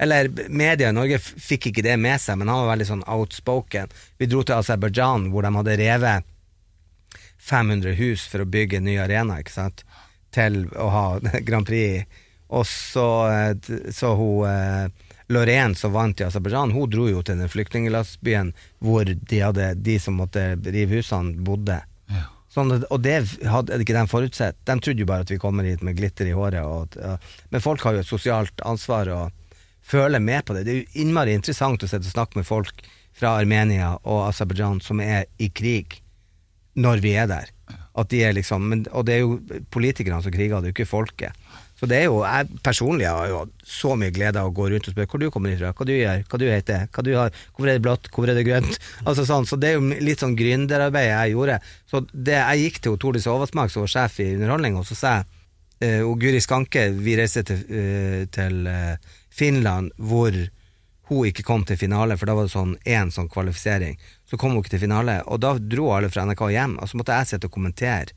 eller media i Norge, fikk ikke det med seg, men han var veldig sånn outspoken. Vi dro til Aserbajdsjan, hvor de hadde revet 500 hus for å bygge en ny arena, ikke sant, til å ha Grand Prix i. Og så, eh, så hun eh, Lorraine som vant i Aserbajdsjan, hun dro jo til den flyktninglandsbyen hvor de, hadde, de som måtte rive husene, bodde. Sånn, og det hadde ikke de forutsett. De trodde jo bare at vi kommer hit med glitter i håret. Og, og. Men folk har jo et sosialt ansvar og føler med på det. Det er jo innmari interessant å sitte og snakke med folk fra Armenia og Aserbajdsjan som er i krig, når vi er der. At de er liksom, men, og det er jo politikerne som kriger, det er jo ikke folket. Så det er jo, jeg personlig har jo så mye glede av å gå rundt og spørre hvor du kommer ifra, hva du gjør, hva du heter, hva du har, hvorfor er det blått, hvorfor er det grønt? Altså sånn, så det er jo litt sånn gründerarbeid jeg gjorde. Så det, jeg gikk til Tordis Oversmak, som var sjef i underholdning, og så sa jeg, eh, og Guri Skanke, vi reiste til, eh, til eh, Finland, hvor hun ikke kom til finale, for da var det sånn én sånn kvalifisering. Så kom hun ikke til finale, og da dro alle fra NRK hjem, og så måtte jeg sitte og kommentere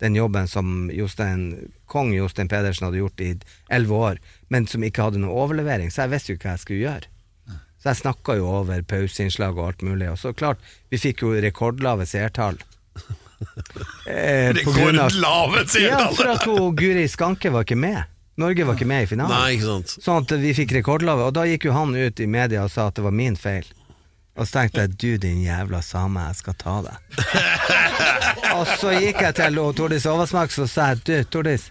den jobben som Jostein, kong Jostein Pedersen hadde gjort i elleve år, men som ikke hadde noe overlevering, så jeg visste jo ikke hva jeg skulle gjøre. Så jeg snakka jo over pauseinnslag og alt mulig, og så klart, vi fikk jo rekordlave seertall. Eh, rekordlave seertall! Ja, for at hun, Guri Skanke var ikke med. Norge var ikke med i finalen. Nei, ikke sant. Sånn at vi fikk rekordlave, og da gikk jo han ut i media og sa at det var min feil. Og så tenkte jeg du din jævla same, jeg skal ta deg. og så gikk jeg til og Tordis Oversmark og sa du Tordis,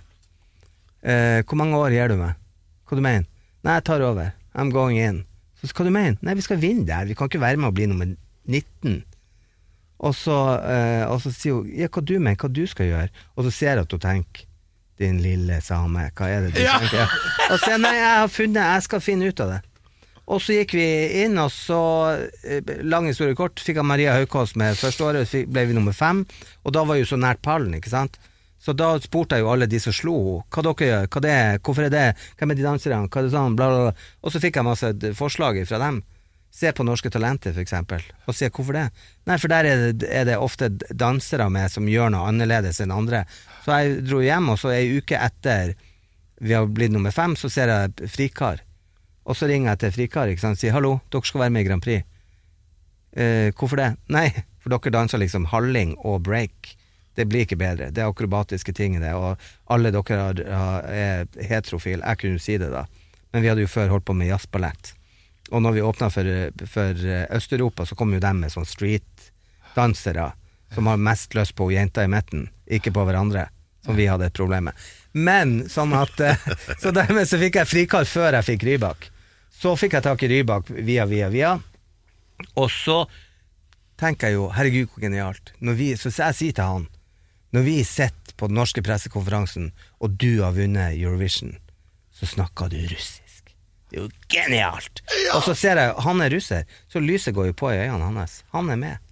eh, hvor mange år gir du meg? Hva du mener? Nei, jeg tar over. I'm going in. Så hva du mener? Nei, vi skal vinne der, vi kan ikke være med å bli nummer 19. Og så, eh, og så sier hun ja, hva du mener, hva du skal gjøre. Og så ser jeg at hun tenker Din lille same, hva er det du tenker? Og så nei, jeg har funnet, jeg skal finne ut av det. Og så gikk vi inn, og så, eh, lang historie kort, fikk jeg Maria Haukås med første året, ble vi nummer fem, og da var vi jo så nært pallen, ikke sant? Så da spurte jeg jo alle de som slo henne, hva dere gjør, hva det er, hvorfor er det, hvem er de danserne, hva er det sånn, bla bla bla. Og så fikk jeg masse forslag fra dem. Se på Norske Talenter, for eksempel, og se hvorfor det? Nei, for der er det, er det ofte dansere med som gjør noe annerledes enn andre. Så jeg dro hjem, og så ei uke etter vi har blitt nummer fem, så ser jeg Frikar. Og så ringer jeg til Frikar ikke sant? og sier hallo, dere skal være med i Grand Prix. Eh, hvorfor det? Nei, for dere danser liksom halling og break. Det blir ikke bedre. Det er akrobatiske ting i det, og alle dere er heterofile. Jeg kunne jo si det, da. Men vi hadde jo før holdt på med jazzballett. Og når vi åpna for, for Øst-Europa, så kom jo dem med sånn streetdansere som har mest lyst på jenta i midten, ikke på hverandre, som vi hadde et problem med. Men sånn at eh, Så dermed så fikk jeg frikall før jeg fikk Rybak. Så fikk jeg tak i Rybak via, via, via. Og så tenker jeg jo, herregud hvor genialt. Vi, så jeg sier til han, når vi sitter på den norske pressekonferansen, og du har vunnet Eurovision, så snakker du russisk. Det er jo genialt! Og så ser jeg, han er russer, så lyset går jo på i øynene hans. Han er med.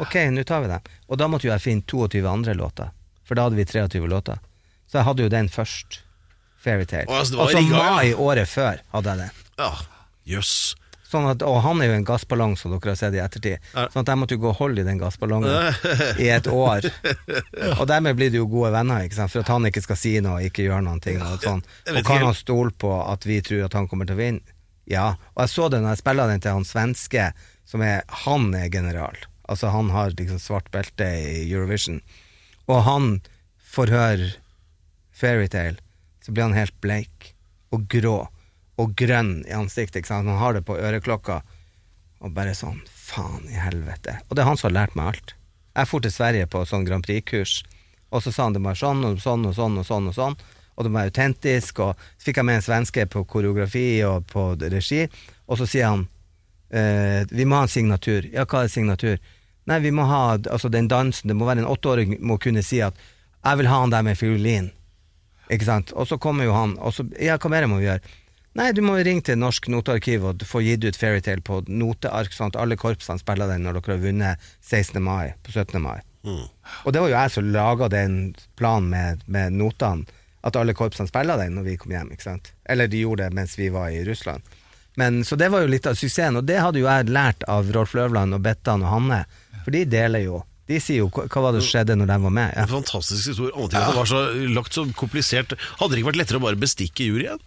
Ok, nå tar vi dem. Og da måtte jo jeg finne 22 andre låter, for da hadde vi 23 låter. Så jeg hadde jo den først. Fairytale. Altså, det Og så rigga, mai året før hadde jeg den. Ja, jøss. Sånn at, og han er jo en gassballong, som dere har sett i ettertid. Sånn at jeg måtte jo gå og holde i den gassballongen i et år. Og dermed blir det jo gode venner, for at han ikke skal si noe og ikke gjøre noen ting. Og, sånn. og kan han stole på at vi tror at han kommer til å vinne? Ja. Og jeg så det når jeg spilla den til han svenske, som er Han er general. Altså han har liksom svart belte i Eurovision. Og han får høre Fairytale, så blir han helt bleik og grå og grønn i ansiktet. Ikke sant? Han har det på øreklokka, og bare sånn Faen i helvete. Og det er han som har lært meg alt. Jeg for til Sverige på sånn Grand Prix-kurs, og så sa han det var sånn og sånn og sånn og sånn, og sånn, og det var autentisk, og så fikk jeg med en svenske på koreografi og på regi, og så sier han eh, vi må ha en signatur. Ja, hva er signatur? Nei, vi må ha altså den dansen, det må være en åtteåring må kunne si at jeg vil ha han der med fiolin. Ikke sant? Og så kommer jo han, og så Ja, hva mer må vi gjøre? Nei, du må ringe til Norsk Notearkiv og få gitt ut Fairytale på noteark, sånn at alle korpsene spiller den når dere har vunnet 16. mai, på 17. mai. Og det var jo jeg som laga den planen med, med notene, at alle korpsene spiller den når vi kom hjem, ikke sant? Eller de gjorde det mens vi var i Russland. Men, så det var jo litt av suksessen, og det hadde jo jeg lært av Rolf Løvland og Bettan og Hanne, for de deler jo. De sier jo hva var det som skjedde når de var med. Ja. En fantastisk historie. Ting at det var så lagt så komplisert. Hadde det ikke vært lettere å bare bestikke juryen?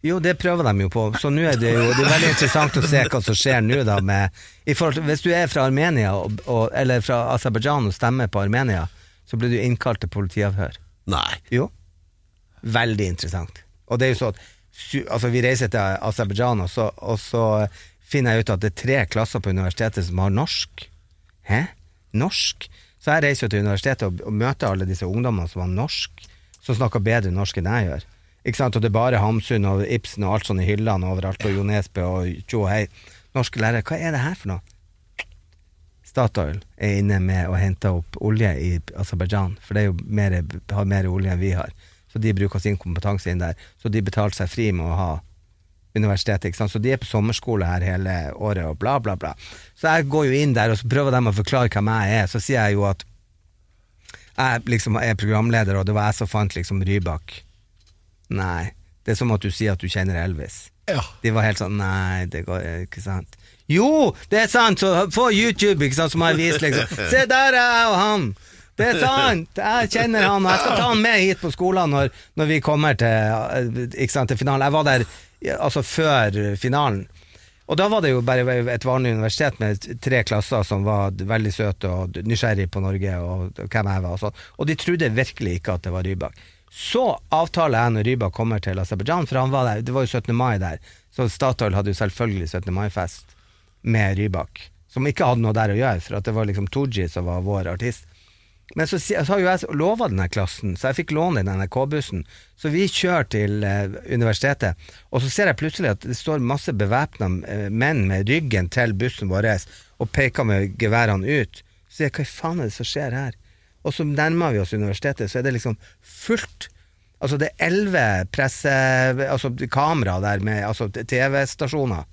Jo, det prøver de jo på, så nå er det jo det er veldig interessant å se hva som skjer nå, da, med til, Hvis du er fra Armenia, og, og, eller fra Aserbajdsjan og stemmer på Armenia, så blir du innkalt til politiavhør. Nei. Jo. Veldig interessant. Og det er jo sånn at altså vi reiser til Aserbajdsjan, og, og så finner jeg ut at det er tre klasser på universitetet som har norsk. Hæ? Norsk? Så jeg reiser jo til universitetet og, og møter alle disse ungdommene som har norsk, som snakker bedre norsk enn jeg gjør. Ikke sant? Og det er bare Hamsun og Ibsen og alt sånt i hyllene overalt, og Jo Nesbø og tjo og hei. Norske lærere, hva er det her for noe? Statoil er inne med å hente opp olje i Aserbajdsjan, for det jo mer, har mer olje enn vi har. Så de bruker sin kompetanse inn der. Så de betalte seg fri med å ha universitetet. Så de er på sommerskole her hele året og bla, bla, bla. Så jeg går jo inn der, og så prøver de å forklare hvem jeg er. Så sier jeg jo at jeg liksom er programleder, og det var jeg som fant liksom Rybak. Nei. Det er som at du sier at du kjenner Elvis. Ja. De var helt sånn Nei, det går ikke sant. Jo, det er sant! Så få YouTube, ikke sant, som har vist liksom Se, der er jeg og han! Det er sant! Jeg kjenner han, og jeg skal ta han med hit på skolen når, når vi kommer til, sant, til finalen. Jeg var der altså før finalen. Og da var det jo bare et vanlig universitet med tre klasser som var veldig søte og nysgjerrig på Norge og hvem jeg var. Og, sånn. og de trodde virkelig ikke at det var Rybak. Så avtaler jeg når Rybak kommer til Aserbajdsjan, for han var der, det var jo 17. mai der, så Statoil hadde jo selvfølgelig 17. mai-fest med Rybak, som ikke hadde noe der å gjøre, for det var liksom Tooji som var vår artist. Men så, så har jo jeg lova denne klassen, så jeg fikk låne den NRK-bussen. Så vi kjører til eh, universitetet, og så ser jeg plutselig at det står masse bevæpna eh, menn med ryggen til bussen vår og peker med geværene ut. Så sier jeg hva faen er det som skjer her? Og så nærmer vi oss universitetet, så er det liksom fullt Altså det er elleve presse... Altså kamera der med altså TV-stasjoner.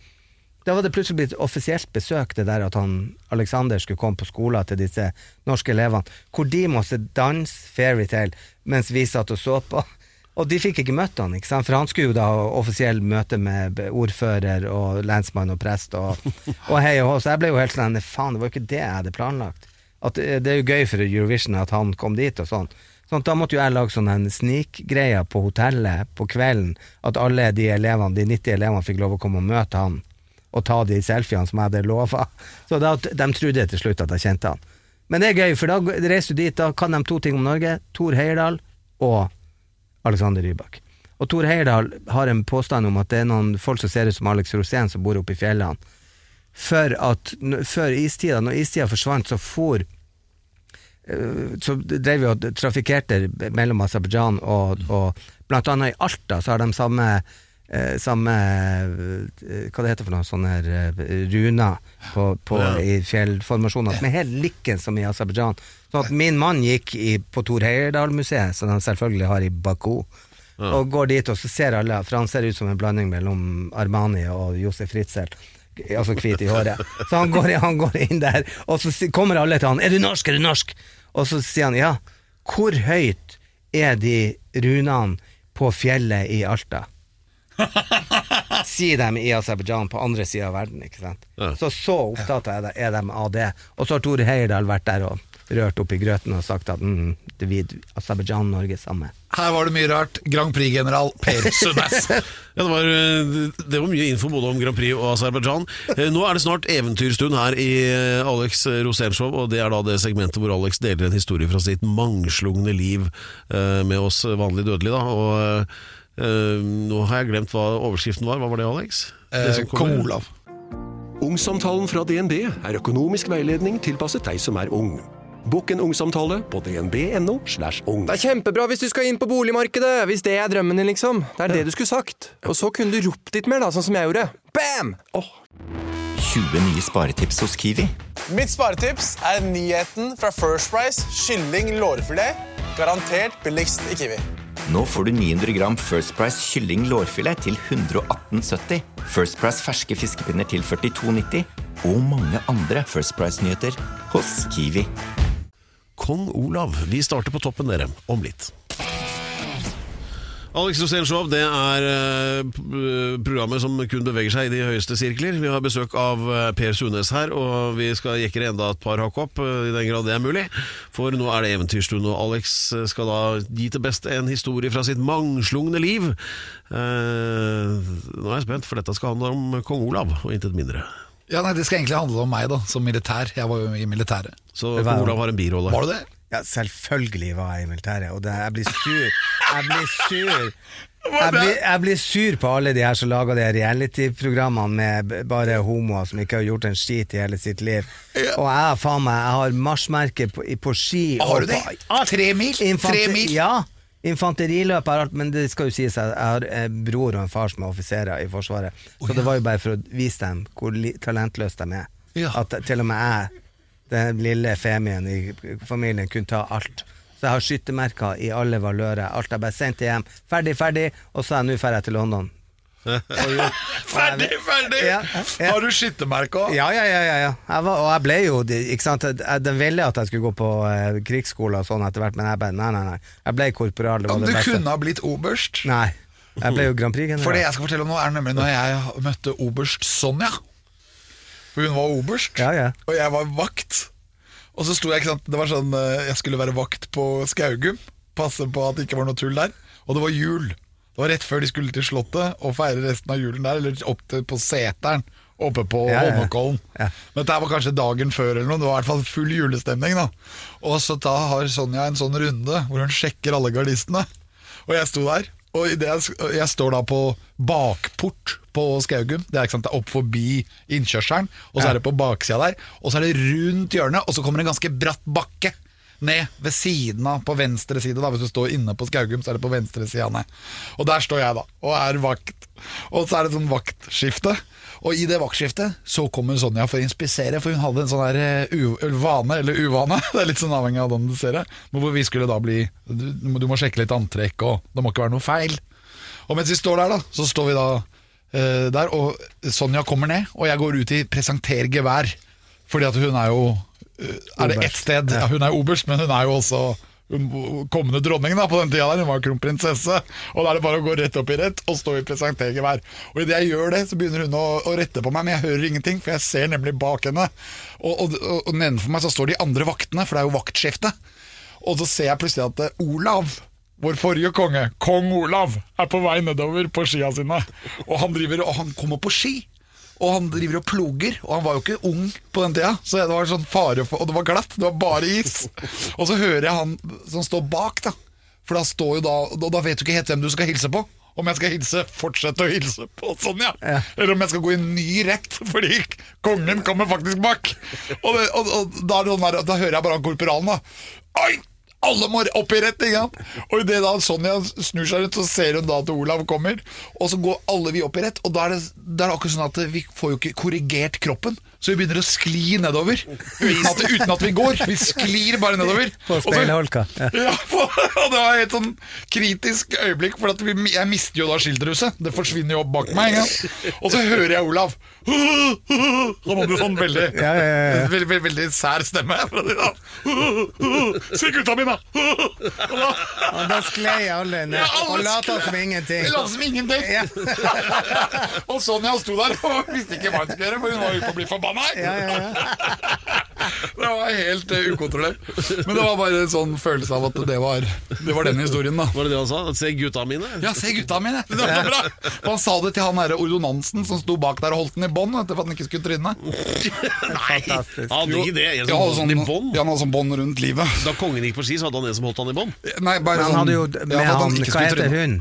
Da var det plutselig blitt offisielt besøk, det der at han Alexander skulle komme på skolen til disse norske elevene, hvor de måtte danse fairytale mens vi satt og så på. Og de fikk ikke møtt han, ikke sant? for han skulle jo da ha offisiell møte med ordfører og lensmann og prest og, og hei og hå, så jeg ble jo helt sånn faen, det var jo ikke det jeg hadde planlagt. At det, det er jo gøy for Eurovision at han kom dit og sånn. Sånn Da måtte jo jeg lage sånn en snikgreie på hotellet på kvelden, at alle de elevene, de 90 elevene fikk lov å komme og møte han, og ta de selfiene som jeg hadde lova. Så da, de trodde til slutt at jeg kjente han. Men det er gøy, for da reiser du dit, da kan de to ting om Norge. Tor Heyerdahl og Alexander Rybak. Og Tor Heyerdahl har en påstand om at det er noen folk som ser ut som Alex Rosén, som bor oppe i fjellene. For at før istida, når istida forsvant, så for eh, så drev vi og trafikkerte mellom Aserbajdsjan og, og blant annet i Alta så har de samme eh, samme eh, Hva det heter for noe sånne eh, runer på, på, i fjellformasjoner som er helt like som i Aserbajdsjan. Sånn at min mann gikk i, på Tor Heyerdahl-museet, som de selvfølgelig har i Baku, og går dit, og så ser alle For han ser ut som en blanding mellom Armani og Josef Ritzel. Altså hvit i håret. Så han går, han går inn der, og så kommer alle til han 'Er du norsk? Er du norsk?' Og så sier han ja. Hvor høyt er de runene på fjellet i Alta? Sier de i Aserbajdsjan, på andre sida av verden. ikke sant? Ja. Så så opptatt er de, er de av det. Og så har Tore Heyerdahl vært der og rørt opp i grøten og sagt at mm, det vi Aserbajdsjan Norge samme. Her var det mye rart. Grand Prix-general Per Sundnes. Ja, det, var, eh, det var mye info både om Grand Prix og Aserbajdsjan. Eh, Nå er det snart eventyrstund her i eh, Alex Rosénshow, og det er da det segmentet hvor Alex deler en historie fra sitt mangslungne liv eh, med oss vanlige dødelige. Da. Og eh, nå har jeg glemt hva overskriften var. Hva var det, Alex? Det som Eh. Kong Olav. Ungsamtalen fra DNB er økonomisk veiledning tilpasset deg som er ung. Bokk en ungsamtale på dnb.no. slash ung. Det er kjempebra hvis du skal inn på boligmarkedet, hvis det er drømmen din, liksom. Det er det du skulle sagt. Og så kunne du ropt litt mer, da, sånn som jeg gjorde. Bam! 20 nye sparetips hos Kiwi. Mitt sparetips er nyheten fra First Price kylling lårfilet. Garantert billigst i Kiwi. Nå får du 900 gram First Price kylling lårfilet til 118,70. First Price ferske fiskepinner til 42,90. Og mange andre First Price-nyheter hos Kiwi. Kong Olav. Vi starter på toppen, dere, om litt. Alex Rosénshow, det er eh, programmet som kun beveger seg i de høyeste sirkler. Vi har besøk av eh, Per Sunes her, og vi skal jekke enda et par hakk opp, eh, i den grad det er mulig. For nå er det eventyrstund, og Alex skal da gi til beste en historie fra sitt mangslungne liv. Nå er jeg spent, for dette skal handle om kong Olav, og intet mindre. Ja, nei, Det skal egentlig handle om meg, da, som militær. Jeg var jo i militæret. Så kong Olav har en birolle. Var du det? Ja, selvfølgelig var jeg i militæret, og det, jeg blir sur. Jeg blir sur. Jeg blir, jeg blir sur på alle de her som lager de reality-programmene med bare homoer som ikke har gjort en skit i hele sitt liv. Og jeg faen meg Jeg har marsjmerke på, på ski. Har du det? på. Tre mil? Tre mil? Ja. Infanteriløp er alt, men det skal jo sies at jeg har en bror og en far som er offiserer i Forsvaret. Så det var jo bare for å vise dem hvor talentløse de er. At til og med jeg, den lille femien i familien, kunne ta alt. Så jeg har skyttermerker i alle valører. Alt er bare sendt hjem. Ferdig, ferdig. Og så er jeg nå ferdig til London. Ferdig, ferdig! Ja, ja. Har du skyttermerke òg? Ja, ja, ja. ja, ja. Jeg var, og jeg ble jo ikke sant? Jeg- De ville at jeg skulle gå på eh, krigsskole og sånn etter hvert, men jeg bare nei, nei, nei. Jeg ble korporal. Det var Du det beste. kunne ha blitt oberst. Nei. Jeg ble jo Grand Prix-general. For det jeg skal fortelle om nå, er nemlig når jeg møtte oberst Sonja. For hun var oberst, Ja, ja. og jeg var vakt. Og så sto jeg, ikke sant Det var sånn eh, Jeg skulle være vakt på Skaugum. Passe på at det ikke var noe tull der. Og det var jul. Det var rett før de skulle til Slottet og feire resten av julen der, eller opp til, på Seteren. Oppe på Ja. Holmenkollen. Ja. Men dette var kanskje dagen før, eller noe. Det var i hvert fall full julestemning. da Og så da har Sonja en sånn runde hvor hun sjekker alle gardistene. Og jeg sto der. Og det jeg, jeg står da på bakport på Skaugum. Det er det er opp forbi innkjørselen, og så er det på baksida der. Og så er det rundt hjørnet, og så kommer det en ganske bratt bakke. ned ved siden av på venstre side. da Hvis du står inne på Skaugum, så er det på venstre side ned. Og der står jeg, da, og er vakt. Og så er det sånn vaktskifte. Og i det vaktskiftet så kommer Sonja for å inspisere, for hun hadde en sånn der eh, vane, eller uvane, det er litt sånn avhengig av hvordan du ser det, men hvor vi skulle da bli Du, du må sjekke litt antrekk, og det må ikke være noe feil. Og mens vi står der, da, så står vi da uh, der, og Sonja kommer ned, og jeg går ut i 'presenter gevær', fordi at hun er jo uh, Er det ett sted? Ja, hun er oberst, men hun er jo også kommende dronning da, på den tida hun var kronprinsesse. Og da er det bare å gå rett opp i rett og stå i presentergevær. Og idet jeg gjør det, så begynner hun å, å, rette på meg, men jeg hører ingenting, for jeg ser nemlig bak henne. Og, og, og nedenfor meg så står de andre vaktene, for det er jo vaktskifte. Og så ser jeg plutselig at eh, Olav vår forrige konge, kong Olav, er på vei nedover på skia sine. Og han, driver, og han kommer på ski. Og han driver og ploger, og han var jo ikke ung på den tida. Så det var sånn fare for, Og det var glatt, det var bare is. Og så hører jeg han som står bak, da. For da står jo da Og da vet du ikke helt hvem du skal hilse på. Om jeg skal hilse, fortsette å hilse på sånn, Ja. eller om jeg skal gå i ny rett, fordi kongen kommer faktisk bak. Og, det, og, og da, er sånn der, da hører jeg bare han korporalen, da. Oi! Alle må opp i rett, ikke sant? Og idet da Sonja snur seg rundt, så ser hun da at Olav kommer. Og så går alle vi opp i rett, og da er det, det er akkurat sånn at vi får jo ikke korrigert kroppen. Så vi begynner å skli nedover uten at, uten at vi går. Vi sklir bare nedover. På Og speilholka. Ja. ja, og det var et sånn kritisk øyeblikk, for vi, jeg mister jo da skilderhuset. Det forsvinner jo opp bak meg. Ja. Og så hører jeg Olav. Da må du sånn veldig, Ja, ja, ja, ja. veldig, veldig, veldig sær stemme. sånn. Se gutta mine! Og da, Og sklei alle ned og lata som ingenting. det lot som ingenting. Og Sonja sto der og visste ikke hva hun skulle gjøre, for hun var jo på å bli forbanna. Ja, ja, ja. Det var helt uh, ukontrollert. Men det var bare en sånn følelse av at det var, det var den historien, da. Var det det han sa? Se gutta mine? Ja, se gutta mine! Det var bra! For han sa det til han derre ordonansen som sto bak der og holdt den i bånd for at han ikke skulle tryne. Nei, Han hadde ikke det. En som holdt sånn, han i bånd. ja, han hadde sånn bånd rundt livet. Da kongen gikk på ski, så hadde han en som holdt han i bånd. Nei, bare Men han sånn- hadde jo med ja, han, han ikke Hva heter hun?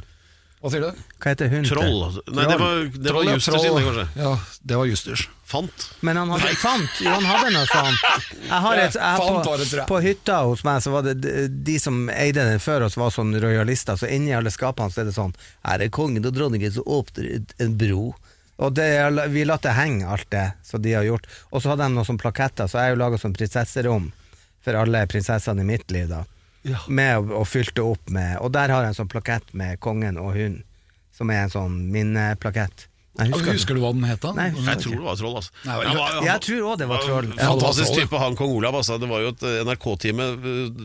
Hva sier du? Hva heter hun? Troll. Nei, det var, det var Troll, ja, Justers troll. inne, kanskje. Ja, det var Justers. Fant. Men han hadde fant, jo han hadde noe sånt. Jeg har et, jeg, Fant på, var det, tror jeg. på hytta hos meg Så var det de, de som eide den før oss Var sånn rojalister Så inni alle skapene så er det sånn Her er kongen og dronningen som åpner ut en bro Og det, er- vi latt det henge alt det Så de har gjort Og så hadde de noen sånne plaketter Så jeg har jo laget sånn prinsesserom For alle prinsessene i mitt liv da Med å, og fylte opp med Og der har jeg en sånn plakett med kongen og hun Som er en sånn minneplakett Jeg Husker, husker, du hva den het? da? Nei, Jeg tror det var troll, altså. Nei, jeg, var- Jeg tror også det var troll Ja. Fantastisk troll, ja. type, han kong Olav. Altså. Det var jo et NRK-time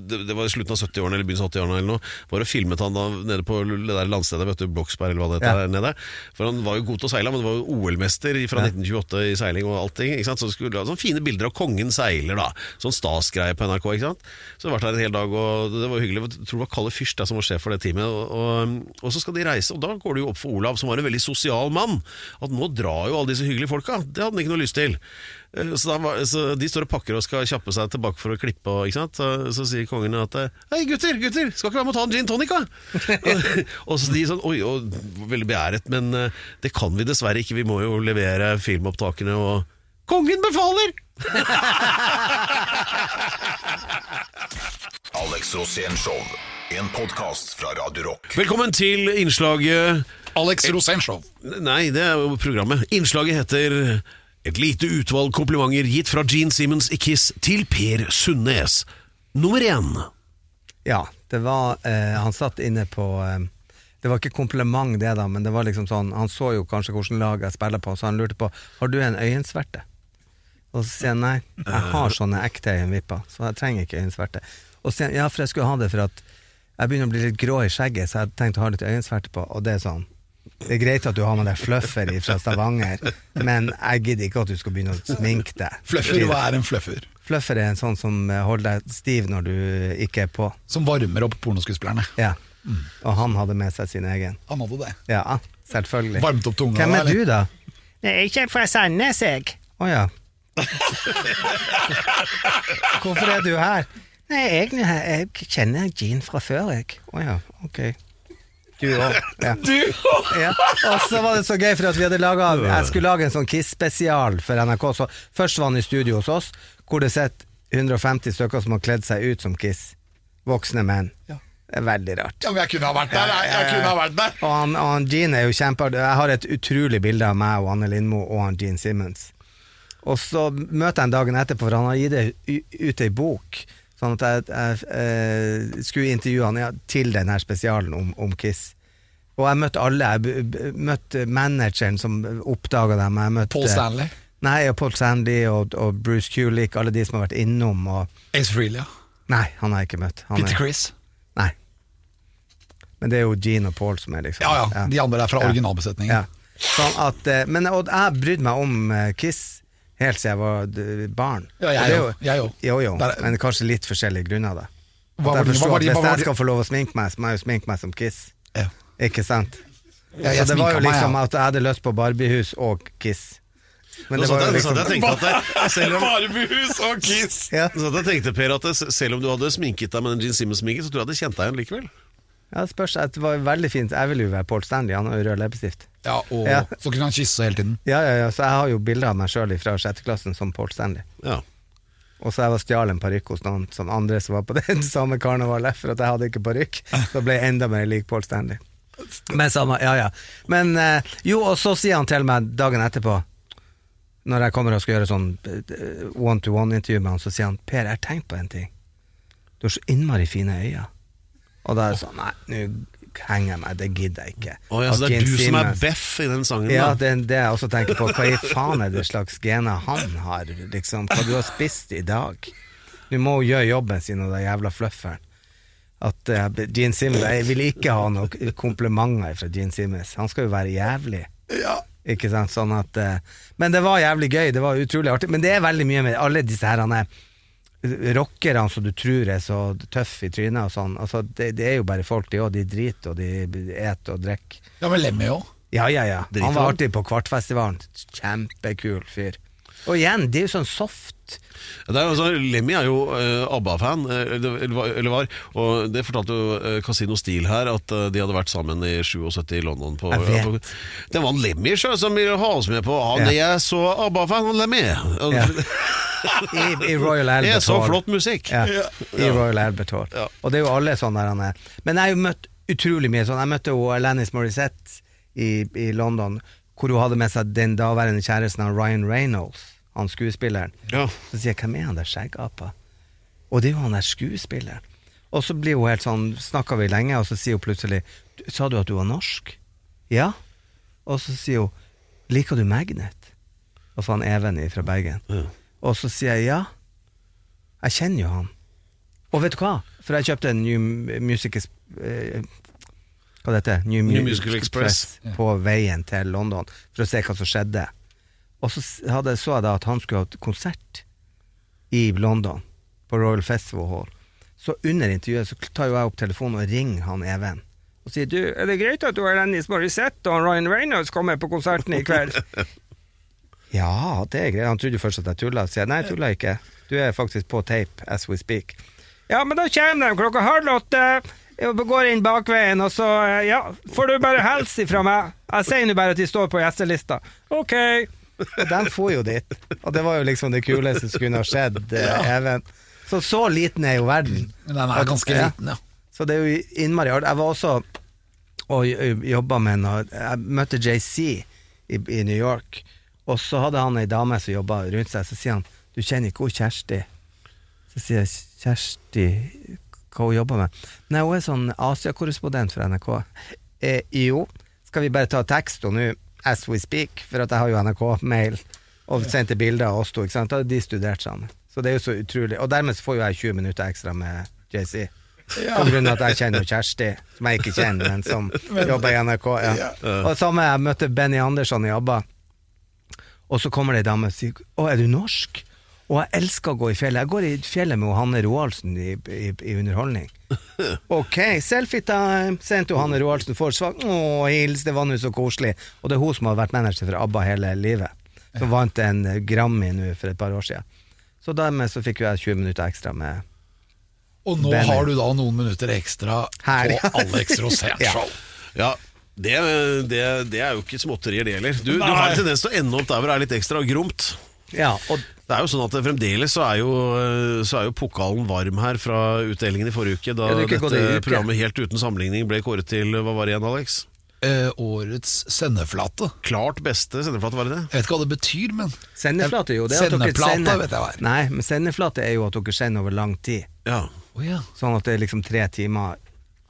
Det det var i slutten av 70-årene eller begynnelsen av 80-årene eller noe. Bare filmet han da nede på det der landstedet, vet du, Bloksberg eller hva det heter Ja. der nede. For han var jo god til å seile, men det var jo OL-mester fra 1928 i seiling og allting. Ikke sant? Så skulle ha sånne fine bilder av kongen seiler, da. Sånn stas-greie på NRK, ikke sant. Så jeg var der en hel dag, og det var hyggelig. Jeg tror det var Kalle Fyrst som var sjef for det teamet. Og, og, og så skal de reise, og da går det jo opp for Olav, som var en veldig sosial mann, at nå drar jo alle disse hyggelige folka. Det hadde han ikke noe lyst til. Eh, Så, var, så De står og pakker og skal kjappe seg tilbake for å klippe. Og? Så, så sier kongen at Hei, gutter, gutter, skal ikke være med å ta en gin tonic, da? og så de sånn Oi, og, veldig beæret, men eh, det kan vi dessverre ikke. Vi må jo levere filmopptakene, og Kongen befaler! Alex Rosén Show. En podkast fra Radio Rock. Velkommen til innslaget Alex Rosénshow. Nei, det er jo programmet. Innslaget heter Et lite utvalg komplimenter gitt fra Gene Simmons i Kiss til Per Sundnes. Nummer én. Ja, det var eh, Han satt inne på eh, Det var ikke kompliment, det, da, men det var liksom sånn Han så jo kanskje hvordan lag jeg spiller på, så han lurte på Har du en øyensverte. Og så sier han nei, jeg har sånne ekte øyenvipper, så jeg trenger ikke øyensverte. Og så sier han ja, for jeg skulle ha det for at jeg begynner å bli litt grå i skjegget, så jeg tenkte å ha litt øyensverte på, og det er sånn det er greit at du har med deg fluffer fra Stavanger, men jeg gidder ikke at du skal begynne å sminke deg. Fluffer, hva er en fluffer? Fluffer er en sånn som holder deg stiv når du ikke er på. Som varmer opp pornoskuespillerne. Ja. Og han hadde med seg sin egen. Han hadde det. Ja, selvfølgelig. Varmt opp tunga, Hvem er eller? du, da? Jeg er ikke fra Sandnes, jeg. Å ja. Hvorfor er du her? Nei, jeg, jeg kjenner Jean fra før, jeg. Å ja, ok. Du òg. Ja. Ja. Og så var det så gøy, for at vi hadde laget, jeg skulle lage en sånn Kiss-spesial for NRK. Så først var han i studio hos oss, hvor det sitter 150 stykker som har kledd seg ut som Kiss. Voksne menn. Det er veldig rart. Ja, men jeg kunne ha vært der. Jeg, jeg kunne ha vært der. Og han, og han Gene er jo kjempeartig. Jeg har et utrolig bilde av meg og Anne Lindmo og han Gene Simmons. Og så møter jeg ham dagen etterpå, for han har gitt ut ei bok. Sånn at jeg, jeg, jeg skulle intervjue han ja, til den her spesialen om, om Kiss. Og jeg møtte alle. Jeg møtte manageren som oppdaga dem. Møtte Paul Stanley. Nei, og Paul Stanley og, og Bruce Kulick, alle de som har vært innom. Og, Ace Freelia? nei, han har jeg ikke møtt. Han Peter er, Chris. nei. Men det er jo Gene og Paul som er liksom Ja, ja. De andre er fra Ja. originalbesetningen. Ja. Sånn at, eh, men og jeg brydde meg om eh, Kiss helt siden jeg var barn. Ja, jeg òg. jo, jo. Men kanskje litt forskjellige grunner. da Hva var de, hva var de, hva var de- Hvis jeg skal få lov å sminke meg, så må jeg jo sminke meg som Kiss. Ja. Ikke sant? Ja, jeg så det var jo liksom meg, liksom ja. at jeg hadde lyst på Barbiehus og Kiss. Men det var jo liksom jeg og tenkte at det, om Barbiehus og Kiss! ja. Så jeg tenkte, Per, at det, selv om du hadde sminket deg med den Gene Simmons-sminken, så tror jeg jeg hadde kjent deg igjen likevel. Ja, det spørs. Det var veldig fint. Jeg vil jo være Paul Stanley, han har jo rød leppestift. Ja, og Ja. så kunne han kysse hele tiden. Ja, ja, ja, så jeg har jo bilder av meg sjøl fra sjetteklassen som Paul Stanley. Ja. Og så jeg var stjal en parykk hos noen som andre som var på den samme karnevalet, for at jeg hadde ikke parykk. Så ble jeg enda mer lik Paul Stanley. Men samme, ja ja. Men eh, jo, og så sier han til meg dagen etterpå, når jeg kommer og skal gjøre sånn one-to-one-intervju med han, så sier han Per, jeg har tenkt på en ting. Du har så innmari fine øyne. Og da er det sånn, nei, nå henger jeg meg, det gidder jeg ikke. Oh, ja, så det er du som er beff i den sangen? ja, da. det er det jeg også tenker på. Hva i faen er det slags gener han har? Liksom, hva du har spist i dag? Du må jo gjøre jobben sin, og den jævla flufferen. At uh, Gene Simmons Jeg vil ikke ha noen komplimenter fra Gene Simmons. Han skal jo være jævlig. Ja. Ikke sant? Sånn at uh, Men det var jævlig gøy. Det var utrolig artig. Men det er veldig mye med alle disse her han er rockerne som du tror er så tøffe i trynet og sånn. Altså, det, det er jo bare folk, de òg. De driter, og de et og drikker. Ja, men Lemmy òg. Ja, ja, ja. Han var alltid på Kvartfestivalen. Kjempekul fyr. Og igjen, det er jo sånn soft. Det er jo sånn, Lemmy er jo uh, ABBA-fan, eh, eller, var- og det fortalte jo uh, Casino Steel her, at uh, de hadde vært sammen i 77 i London. På, på, det var en Lemmy sjøl som ville ha oss med på. Han Ja. er så ABBA-fan, han Lemmy! Ja. I, I Royal Det Albert er så flott musikk! Ja, I Royal Albert Hall. Og det er jo alle sånne der han er. Men jeg har jo møtt utrolig mye sånn. Jeg møtte jo Alanis Morissette i, i London, hvor hun hadde med seg den daværende kjæresten av Ryan Reynolds, han skuespilleren. Ja. Så sier jeg, hvem er han der skjeggapa? Og det er jo han der skuespilleren. Og så blir hun helt sånn, snakker vi lenge, og så sier hun plutselig, sa du at du var norsk? Ja. Og så sier hun, liker du Magnet? Og så han Even fra Bergen. Og så sier jeg, ja. Jeg kjenner jo han. Og vet du hva? For jeg kjøpte en New Music eh, Hva det heter New, New Musical Express. på veien til London for å se hva som skjedde. Og så hadde, så jeg da at han skulle ha et konsert i London, på Royal Festival Hall. Så under intervjuet så tar jo jeg opp telefonen og ringer han Even. Og sier du, er det greit at du har Lennis Morissette og Ryan Reynolds kommer på konserten i kveld? ja, det er greit. Han trodde først at jeg tulla. Sier nei, jeg tulla ikke. Du er faktisk på tape as we speak. Ja, men da kommer de klokka halv åtte. Går inn bakveien, og så eh, ja, får du bare hilse ifra meg. Jeg sier nå bare at de står på gjestelista. Ok. Og de får jo dit. Og det var jo liksom det kuleste som kunne ha skjedd. eh, Even. Så så liten er jo verden. Den er ganske Ja. liten, ja. Så det er jo innmari hardt. Jeg var også og jobba med noe Jeg møtte JC i, i New York, og så hadde han ei dame som jobba rundt seg, så sier han Du kjenner ikke hun Kjersti? Så sier jeg Kjersti Hva hun jobber med? Nei, hun er sånn Asia-korrespondent for NRK. Eh, jo, skal vi bare ta tekst og nå, as we speak, for at jeg har jo NRK-mail, og sendte bilder av oss to, ikke sant? Da hadde de studert sammen. Så det er jo så utrolig. Og dermed så får jo jeg 20 minutter ekstra med JC. På grunn av at jeg kjenner Kjersti, som jeg ikke kjenner, men som jobber i NRK. Ja. Og samme, jeg møtte Benny Andersson i ABBA, og så kommer det ei dame og sier 'Å, er du norsk?' Og jeg elsker å gå i fjellet. Jeg går i fjellet med Hanne Roaldsen i, i, i underholdning. Ok, selfie time, sendte Hanne Roaldsen for svak Å, hils, det var nå så koselig. Og det er hun som har vært manager for ABBA hele livet. Som vant en Grammy nå for et par år siden. Så dermed så fikk jo jeg 20 minutter ekstra med Og nå Benny. har du da noen minutter ekstra Her, ja. på Alex Rosén Ja. Ja, det, det, det er jo ikke småtterier, det heller. Du, du har en tendens til å ende opp der hvor det er litt ekstra gromt. Ja, og Det er jo sånn at fremdeles så er jo, eh, så er jo pokalen varm her fra utdelingen i forrige uke, da Ja, det dette programmet helt uten sammenligning ble kåret til Hva var det igjen, Alex? Eh, årets sendeflate. Klart beste sendeflate, var det det? Jeg vet ikke hva det betyr, men Sendeflate, jo. Det er at dere sender- vet jeg hva er. Nei, men sendeflate er jo at dere sender over lang tid. Ja. Oh, ja. Sånn at det er liksom tre timer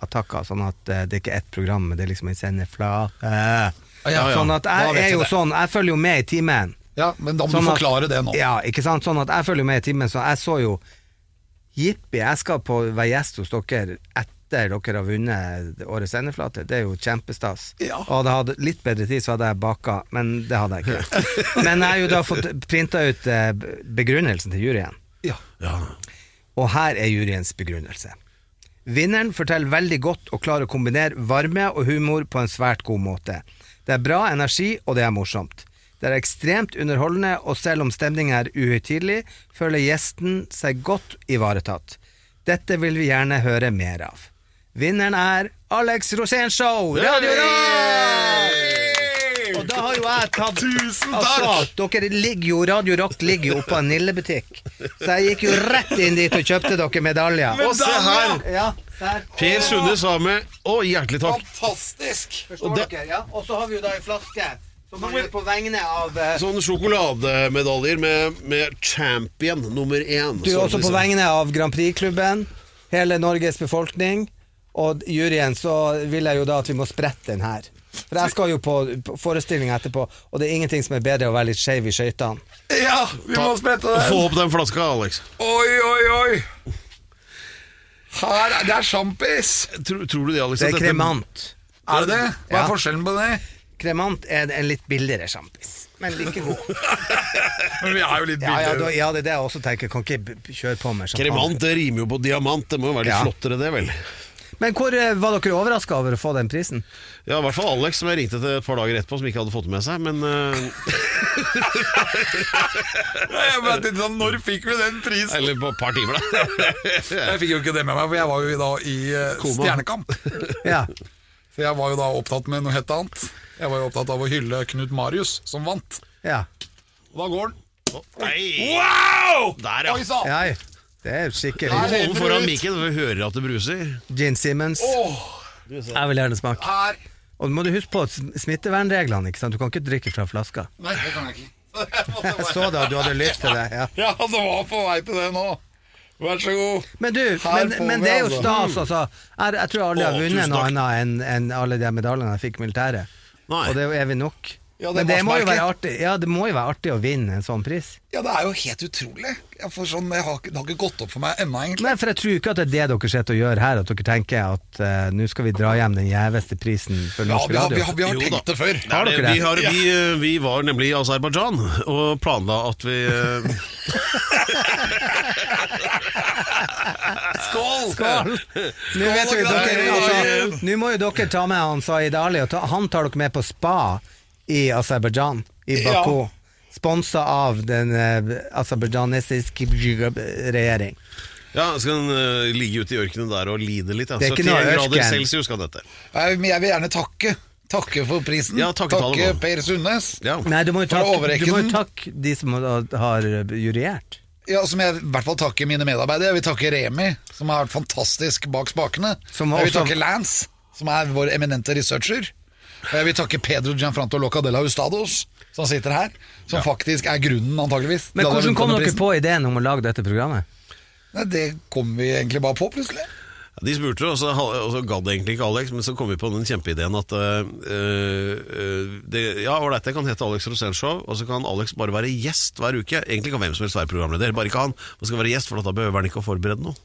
attacker, sånn at eh, det er ikke ett program, men det er liksom en sendeflate. ja, ja. Sånn at jeg er jo det. sånn, jeg følger jo med i timen. Ja, men da må Sånn du at- det nå. Ja, ikke sant? Sånn at jeg følger med i timen, så jeg så jo Jippi, jeg skal på være gjest hos dere etter dere har vunnet Årets sendeflate. Det er jo kjempestas. Ja. Og hadde jeg hatt litt bedre tid, så hadde jeg baka, men det hadde jeg ikke. Men jeg har jo da fått printa ut eh, begrunnelsen til juryen. Ja. Og her er juryens begrunnelse. Vinneren forteller veldig godt og klarer å kombinere varme og humor på en svært god måte. Det er bra energi, og det er morsomt. Det er ekstremt underholdende, og selv om stemningen er uhøytidelig, føler gjesten seg godt ivaretatt. Dette vil vi gjerne høre mer av. Vinneren er Alex Rosénshow! Radio Rock! Og da har jo jeg tatt Tusen Altså, dere ligger jo, Radio Rock ligger jo oppå en Nille-butikk. Så jeg gikk jo rett inn dit og kjøpte dere medaljer. Og se her! Ja, der. Per Sunde sa med. Å, hjertelig takk. Fantastisk! Forstår dere? Ja. Og så har vi jo da ei flaske. Som gjør på vegne av eh, Sånne sjokolademedaljer med, med champion nummer én. Du er så også på liksom. vegne av Grand Prix-klubben, hele Norges befolkning og juryen, så vil jeg jo da at vi må sprette den her. For jeg skal jo på, forestillinga forestilling etterpå, og det er ingenting som er bedre enn å være litt skeiv i skøytene. Ja, vi må sprette den! Få opp den flaska, Alex. Oi, oi, oi. Her, er- det er sjampis. Tror, tror du det, Alex? Det at er dette- kremant. Er det det? Hva Ja. er forskjellen på det? Kremant er en litt billigere sjampis, men like god. Men vi er jo litt Ja, ja, da, billigere. ja, det er det jeg også tenker. Kan ikke b- kjøre på med champagne. Kremant det rimer jo på diamant. Det må jo være litt Ja. flottere, det, vel? Men hvor eh, var dere overraska over å få den prisen? Ja, i hvert fall Alex, som jeg ringte til et par dager etterpå, som ikke hadde fått det med seg. Men eh, jeg bare tenkte sånn, Når fikk vi den prisen? Eller på et par timer, da. Jeg fikk jo ikke det med meg, for jeg var jo da i eh, Koma. Stjernekamp. Ja. Så jeg var jo da opptatt med noe helt annet. Jeg var jo opptatt av å hylle Knut Marius, som vant. ja. Og da går den. Nei. Wow! Der, Oi ja. sann! ja. Det er skikkelig. Hold den foran mikken, for vi hører at det bruser. Gin Simmons. Jeg vil gjerne smake. Her. Og må du huske på smittevernreglene. ikke sant? Du kan ikke drikke fra flaska. Nei, det kan jeg ikke. Jeg måtte Jeg bare- så da at du hadde lyst til det. ja Ja, det var på vei til det nå. Vær så god. Men du, Her men, får men vi det er jo altså. stas, altså. Jeg, jeg tror aldri jeg Å, har vunnet noe takk. annet enn enn alle de medaljene jeg fikk i militæret. Nei. Og det er jo evig nok. Ja, det men det må jo være artig Ja, det må jo være artig å vinne en sånn pris. Ja, det er jo helt utrolig. Jeg, får sånn, jeg har, det har ikke gått opp for meg ennå, egentlig. Nei, for jeg tror ikke at det er det dere sitter og gjør her, at dere tenker at uh, nå skal vi dra hjem den gjeveste prisen for Ja, norsk vi har, vi har, vi har tenkt det før. Har er dere det? Vi, har, vi, eh, vi var nemlig i Aserbajdsjan og planla at vi eh, Skål! Skål! Nå dere, altså, nå må jo dere ta med han Zaid Ali, og ta, han tar dere med på spa i Aserbajdsjan, i Baku. Sponsa av den uh, aserbajdsjanesiske regjering. Ja, skal den uh, ligge ute i ørkenen der og lide litt. Ja. Det er ikke 71 noe grader ørken. celsius skal dette. Jeg, jeg vil gjerne takke. Takke for prisen. Ja, takke, takke. Per Sundnes. Ja. Nei, du må jo takke, du må jo takke de som har, har juryert. Ja, som jeg i hvert fall takker mine medarbeidere. Jeg vil takke Remi, som har vært fantastisk bak spakene. Som jeg vil også- takke Lance, som er vår eminente researcher. Og jeg vil takke Pedro Gianfranto Locadella Hustados, som sitter her. Som faktisk er grunnen, antageligvis. Men til at hvordan kom dere på ideen om å lage dette programmet? Nei, det kom vi egentlig bare på, plutselig. Ja, De spurte, og så, og så gadd egentlig ikke Alex, men så kom vi på den kjempeideen at øh, øh, det, Ja, ålreit, det kan hete Alex Rosénshow, og så kan Alex bare være gjest hver uke. Egentlig kan hvem som helst være programleder, bare ikke han. Han skal være gjest, for da behøver han ikke å forberede noe.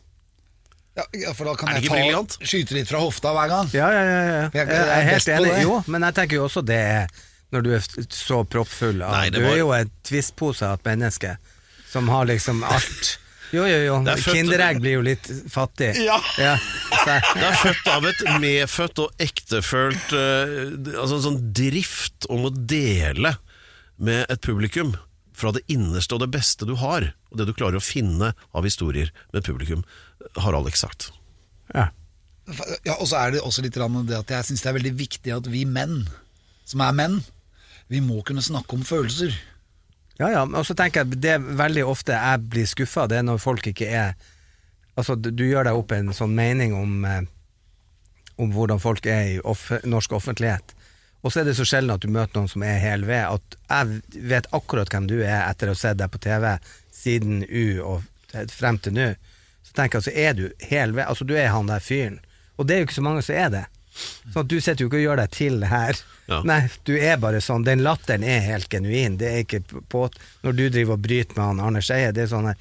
Ja, ja, for da kan Er jeg ta, briljant? skyte litt fra hofta hver gang. Ja, ja, ja. ja. Jeg- Jeg, jeg er helt enig. Jo, men jeg tenker jo også det er når du er så proppfull av Nei, var... Du er jo en tvistpose av et menneske som har liksom alt. Jo, jo, jo. Er Kinderegg blir jo litt fattig. Ja. ja. Det er født av et medfødt og ektefølt uh, Altså en sånn drift om å dele med et publikum fra det innerste og det beste du har, og det du klarer å finne av historier med publikum, har Alex sagt. ja. Ja, Og så er det også litt det at jeg syns det er veldig viktig at vi menn, som er menn, vi må kunne snakke om følelser. Ja, ja, og så tenker jeg det er veldig ofte jeg blir skuffa, det er når folk ikke er Altså, du, gjør deg opp en sånn mening om eh, Om hvordan folk er i off norsk offentlighet. Og så er det så sjelden at du møter noen som er hel ved, at jeg vet akkurat hvem du er etter å ha sett deg på TV siden U og frem til nå. Så tenker jeg, så er du hel ved, altså du er han der fyren. Og det er jo ikke så mange som er det. At du sitter jo ikke og gjør deg til her. Ja. Nei, du er bare sånn. Den latteren er helt genuin. Det er ikke på Når du driver og bryter med han Arne Skeie, det er sånne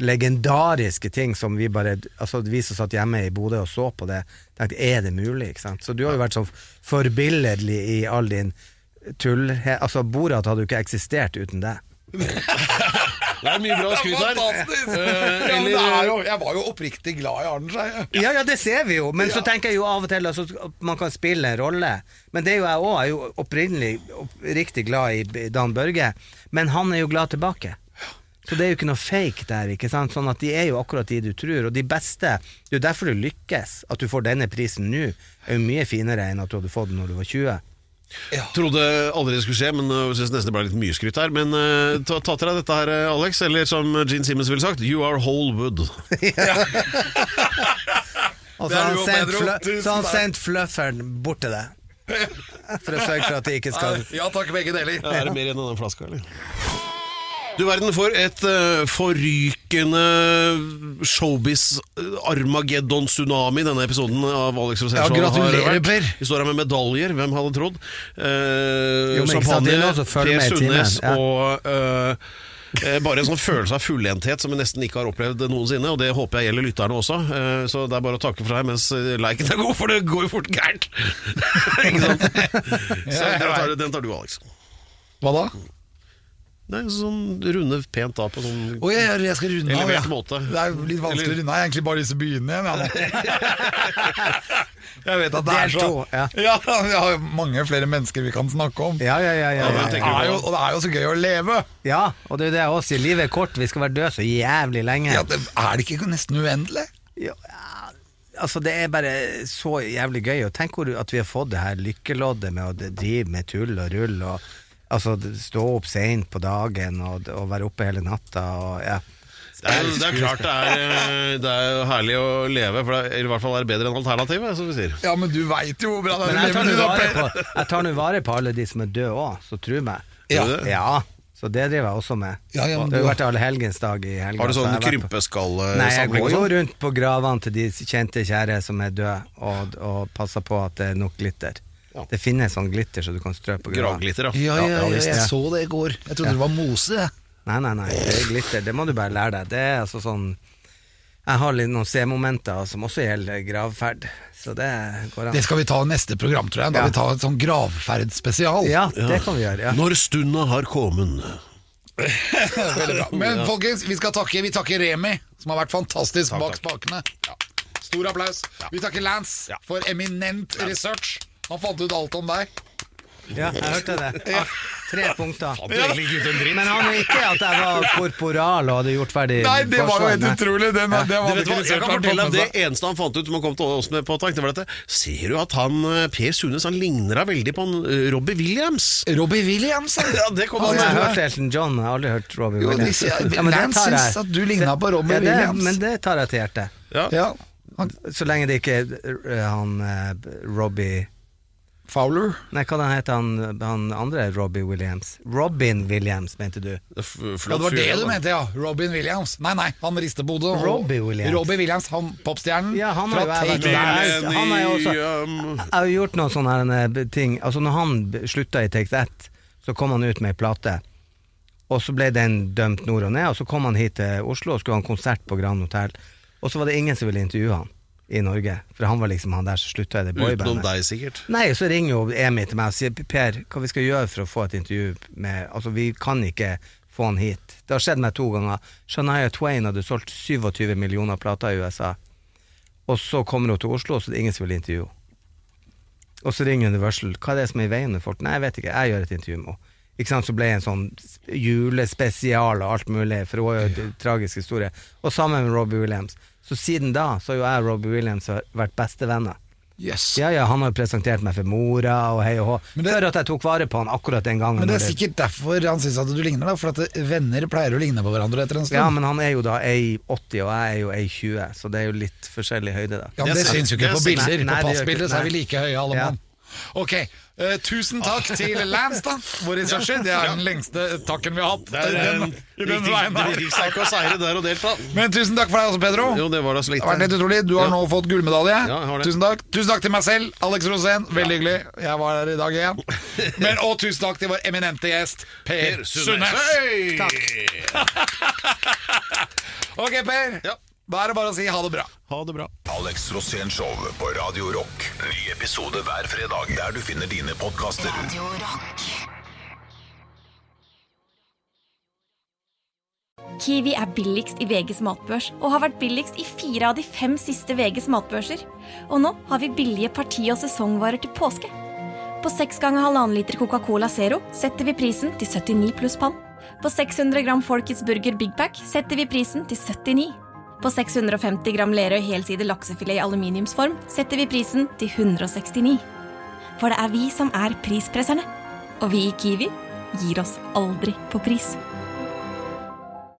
legendariske ting som vi bare Altså vi som satt hjemme i Bodø og så på det, tenkte er det mulig? Ikke sant? Så du har jo vært sånn forbilledlig i all din tull... Altså Borat hadde jo ikke eksistert uten det. Det er mye bra skryt her. Fantastisk! Eh, ja, men det eller- jo, jeg var jo oppriktig glad i Arne Skeie. Ja, ja, det ser vi jo, men så tenker jeg jo av og til altså, at man kan spille en rolle. Men det er jo jeg òg. Jeg er jo opprinnelig oppriktig glad i Dan Børge, men han er jo glad tilbake. Så det er jo ikke noe fake der. ikke sant? Sånn at De er jo akkurat de du tror. Og de beste Det er jo derfor du lykkes. At du får denne prisen nå, er jo mye finere enn at du hadde fått den når du var 20. Trodde aldri det skulle skje, men jeg synes nesten det ble litt mye skryt her. Men uh, ta, ta til deg dette her, eh, Alex. Eller som Gene Simmons ville sagt, you are whole wood. Og så har han sendt, flufferen bort til deg. For å sørge for at det ikke skal Ja takk, begge deler. Ja, er det mer igjen av den flaska, eller? Du verden for et uh, forrykende showbiz-armageddon-tsunami denne episoden av Alex Rosén Ja, gratulerer. Per. Vi står her med medaljer, hvem hadde trodd? Uh, Jo, champagne, Per Sundnes ja. og uh, eh, bare en sånn følelse av fullenthet som jeg nesten ikke har opplevd noensinne, og det håper jeg gjelder lytterne også. Eh, Så det er bare å takke for deg mens eh, liken er god, for det går jo fort gærent! ikke sant? Så den tar, den tar du, Alex. Hva da? Nei, sånn runde pent av på sånn oh, jeg, jeg skal runde av, ja. måte. Det er litt vanskelig å runde av. Jeg har egentlig bare lyst til å begynne igjen. Jeg vet at det er så ja. ja, Vi har mange flere mennesker vi kan snakke om. Ja, ja, ja. ja, ja, Det er jo, og det er jo så gøy å leve. Ja, og det er det jeg også sier. Livet er kort, vi skal være døde så jævlig lenge. Ja, det, er det ikke nesten uendelig? Ja, altså Det er bare så jævlig gøy. Og tenk at vi har fått det her lykkeloddet med å drive med tull og rull. Og, altså Stå opp seint på dagen og, og være oppe hele natta. Og, ja. Det er, det er klart det er, eh, det er herlig å leve, for det er, i hvert fall er det bedre enn alternativet, som vi sier. Ja, men du veit jo hvor bra det er Men å jeg tar leve. nå vare på, jeg tar nå vare på alle de som er døde òg, så tru meg. Ja. Ja, så det driver jeg også med. Ja, ja, det har jo vært allehelgensdag i helga. Har du sånn krympeskallesamling? Nei, jeg går jo sånn? rundt på gravene til de kjente kjære som er døde, og, og passer på at det er nok glitter. Ja. Det finnes sånn glitter så du kan strø på gravene. Gravglitter, ja. Ja, ja, ja, jeg så det i går. Jeg trodde det var mose. Nei, nei, nei, det er glitter. Det må du bare lære deg. Det er altså sånn Jeg har litt noen C-momenter som også gjelder gravferd, så det går an. Det skal vi ta i neste program, tror jeg. Da Ja. vi tar et sånn gravferdspesial. Ja, det kan vi gjøre. Ja. Når stunda har kommet. Men folkens, vi skal takke Vi takker Remi, som har vært fantastisk bak spakene. Ja. Stor applaus. Vi takker Lance for eminent research. Han fant ut alt om deg. Ja, jeg hørte det. Ja. tre punkter. Men han er ikke at jeg var korporal og hadde gjort ferdig Nei, det var jo helt utrolig! Den, det Du var vet hva, jeg kan fortelle deg Det eneste han fant ut som han kom til oss med på tanken, var dette. Ser du at han eh, Per Sunes han ligner da veldig på han, eh, Robbie Williams? Robbie Williams, ja. Ja, det kom han jeg har hørt Elton John, jeg har aldri hørt Robbie Jo, de Williams. sier- men det Lance syns at du ligner på Robbie ja, det, Williams. Men det tar jeg til hjertet. ja. Så lenge det ikke er uh, han Robbie Fowler. Nei, hva den heter han, han andre Robbie Williams? Robin Williams, mente du? F- Ja, det var det du mente, ja. Robin Williams. Nei, nei, han rister på hodet. Robbie Williams. Robbie Williams, han popstjernen Ja, han fra har Take. That. Han jo også- Jeg har gjort noen sånne eh, ting Altså Når han slutta i Take That, så kom han ut med ei plate. Og så ble den dømt nord og ned, og så kom han hit til Oslo og skulle ha en konsert på Grand Hotel. Og så var det ingen som ville intervjue han i Norge, for han var liksom han der som slutta i det Utenom deg, sikkert. Nei, så ringer jo Emi til meg og sier Per, hva vi skal gjøre for å få et intervju med Altså, vi kan ikke få han hit. Det har skjedd meg to ganger. Shania Twain hadde solgt 27 millioner plater i USA, og så kommer hun til Oslo, så det er ingen som vil intervjue henne. Og så ringer Universal. Hva er det som er i veien med folk? Nei, jeg vet ikke, jeg gjør et intervju med henne. Ikke sant, Så ble det en sånn julespesial og alt mulig, for hun har jo en tragisk historie. Og sammen med Robbie Williams. Så siden da så har jo jeg og Robbie Williams vært bestevenner. Yes. Ja, ja, han har jo presentert meg for mora og hei og hå. Det- Før at jeg tok vare på han akkurat den gangen. Men det er sikkert derfor han syns at du ligner, da. For at venner pleier å ligne på hverandre etter en stund. Ja, men han er jo da 1,80 og jeg er jo 1,20, så det er jo litt forskjellig høyde, da. Ja, men Det Det syns jo ikke på er bilder. Nei, På passbildet så er vi like høye alle Ja. Ok, eh, tusen takk til Lance, da. Vår researcher. Det er den lengste takken vi har hatt. Det er, eh, den, i den veien det her. viktigste er ikke å seire der og delta. Men tusen takk for deg også, Pedro. Jo, det var da så Det har vært lite. utrolig. Du har Ja. nå fått gullmedalje. Ja, jeg har det. tusen takk Tusen takk til meg selv, Alex Rosén. Veldig hyggelig. Jeg var her i dag igjen. Men, og tusen takk til vår eminente gjest, Per, Per Sundnes. Takk. Ok, Per. Ja. Da er det bare å si ha det bra. Ha det bra. Alex Rosén Show på Radio Rock. Ny episode hver fredag der du finner dine podkaster. Radio Rock. Kiwi er billigst i VGs matbørs og har vært billigst i fire av de fem siste VGs matbørser. Og nå har vi billige parti- og sesongvarer til påske. På 6 ganger 1,5 liter Coca-Cola Zero setter vi prisen til 79 pluss pann. På 600 gram Folkets Burger Big Pack setter vi prisen til 79. På 650 gram Lerøy helside laksefilet i aluminiumsform setter vi prisen til 169. For det er vi som er prispresserne. Og vi i Kiwi gir oss aldri på pris.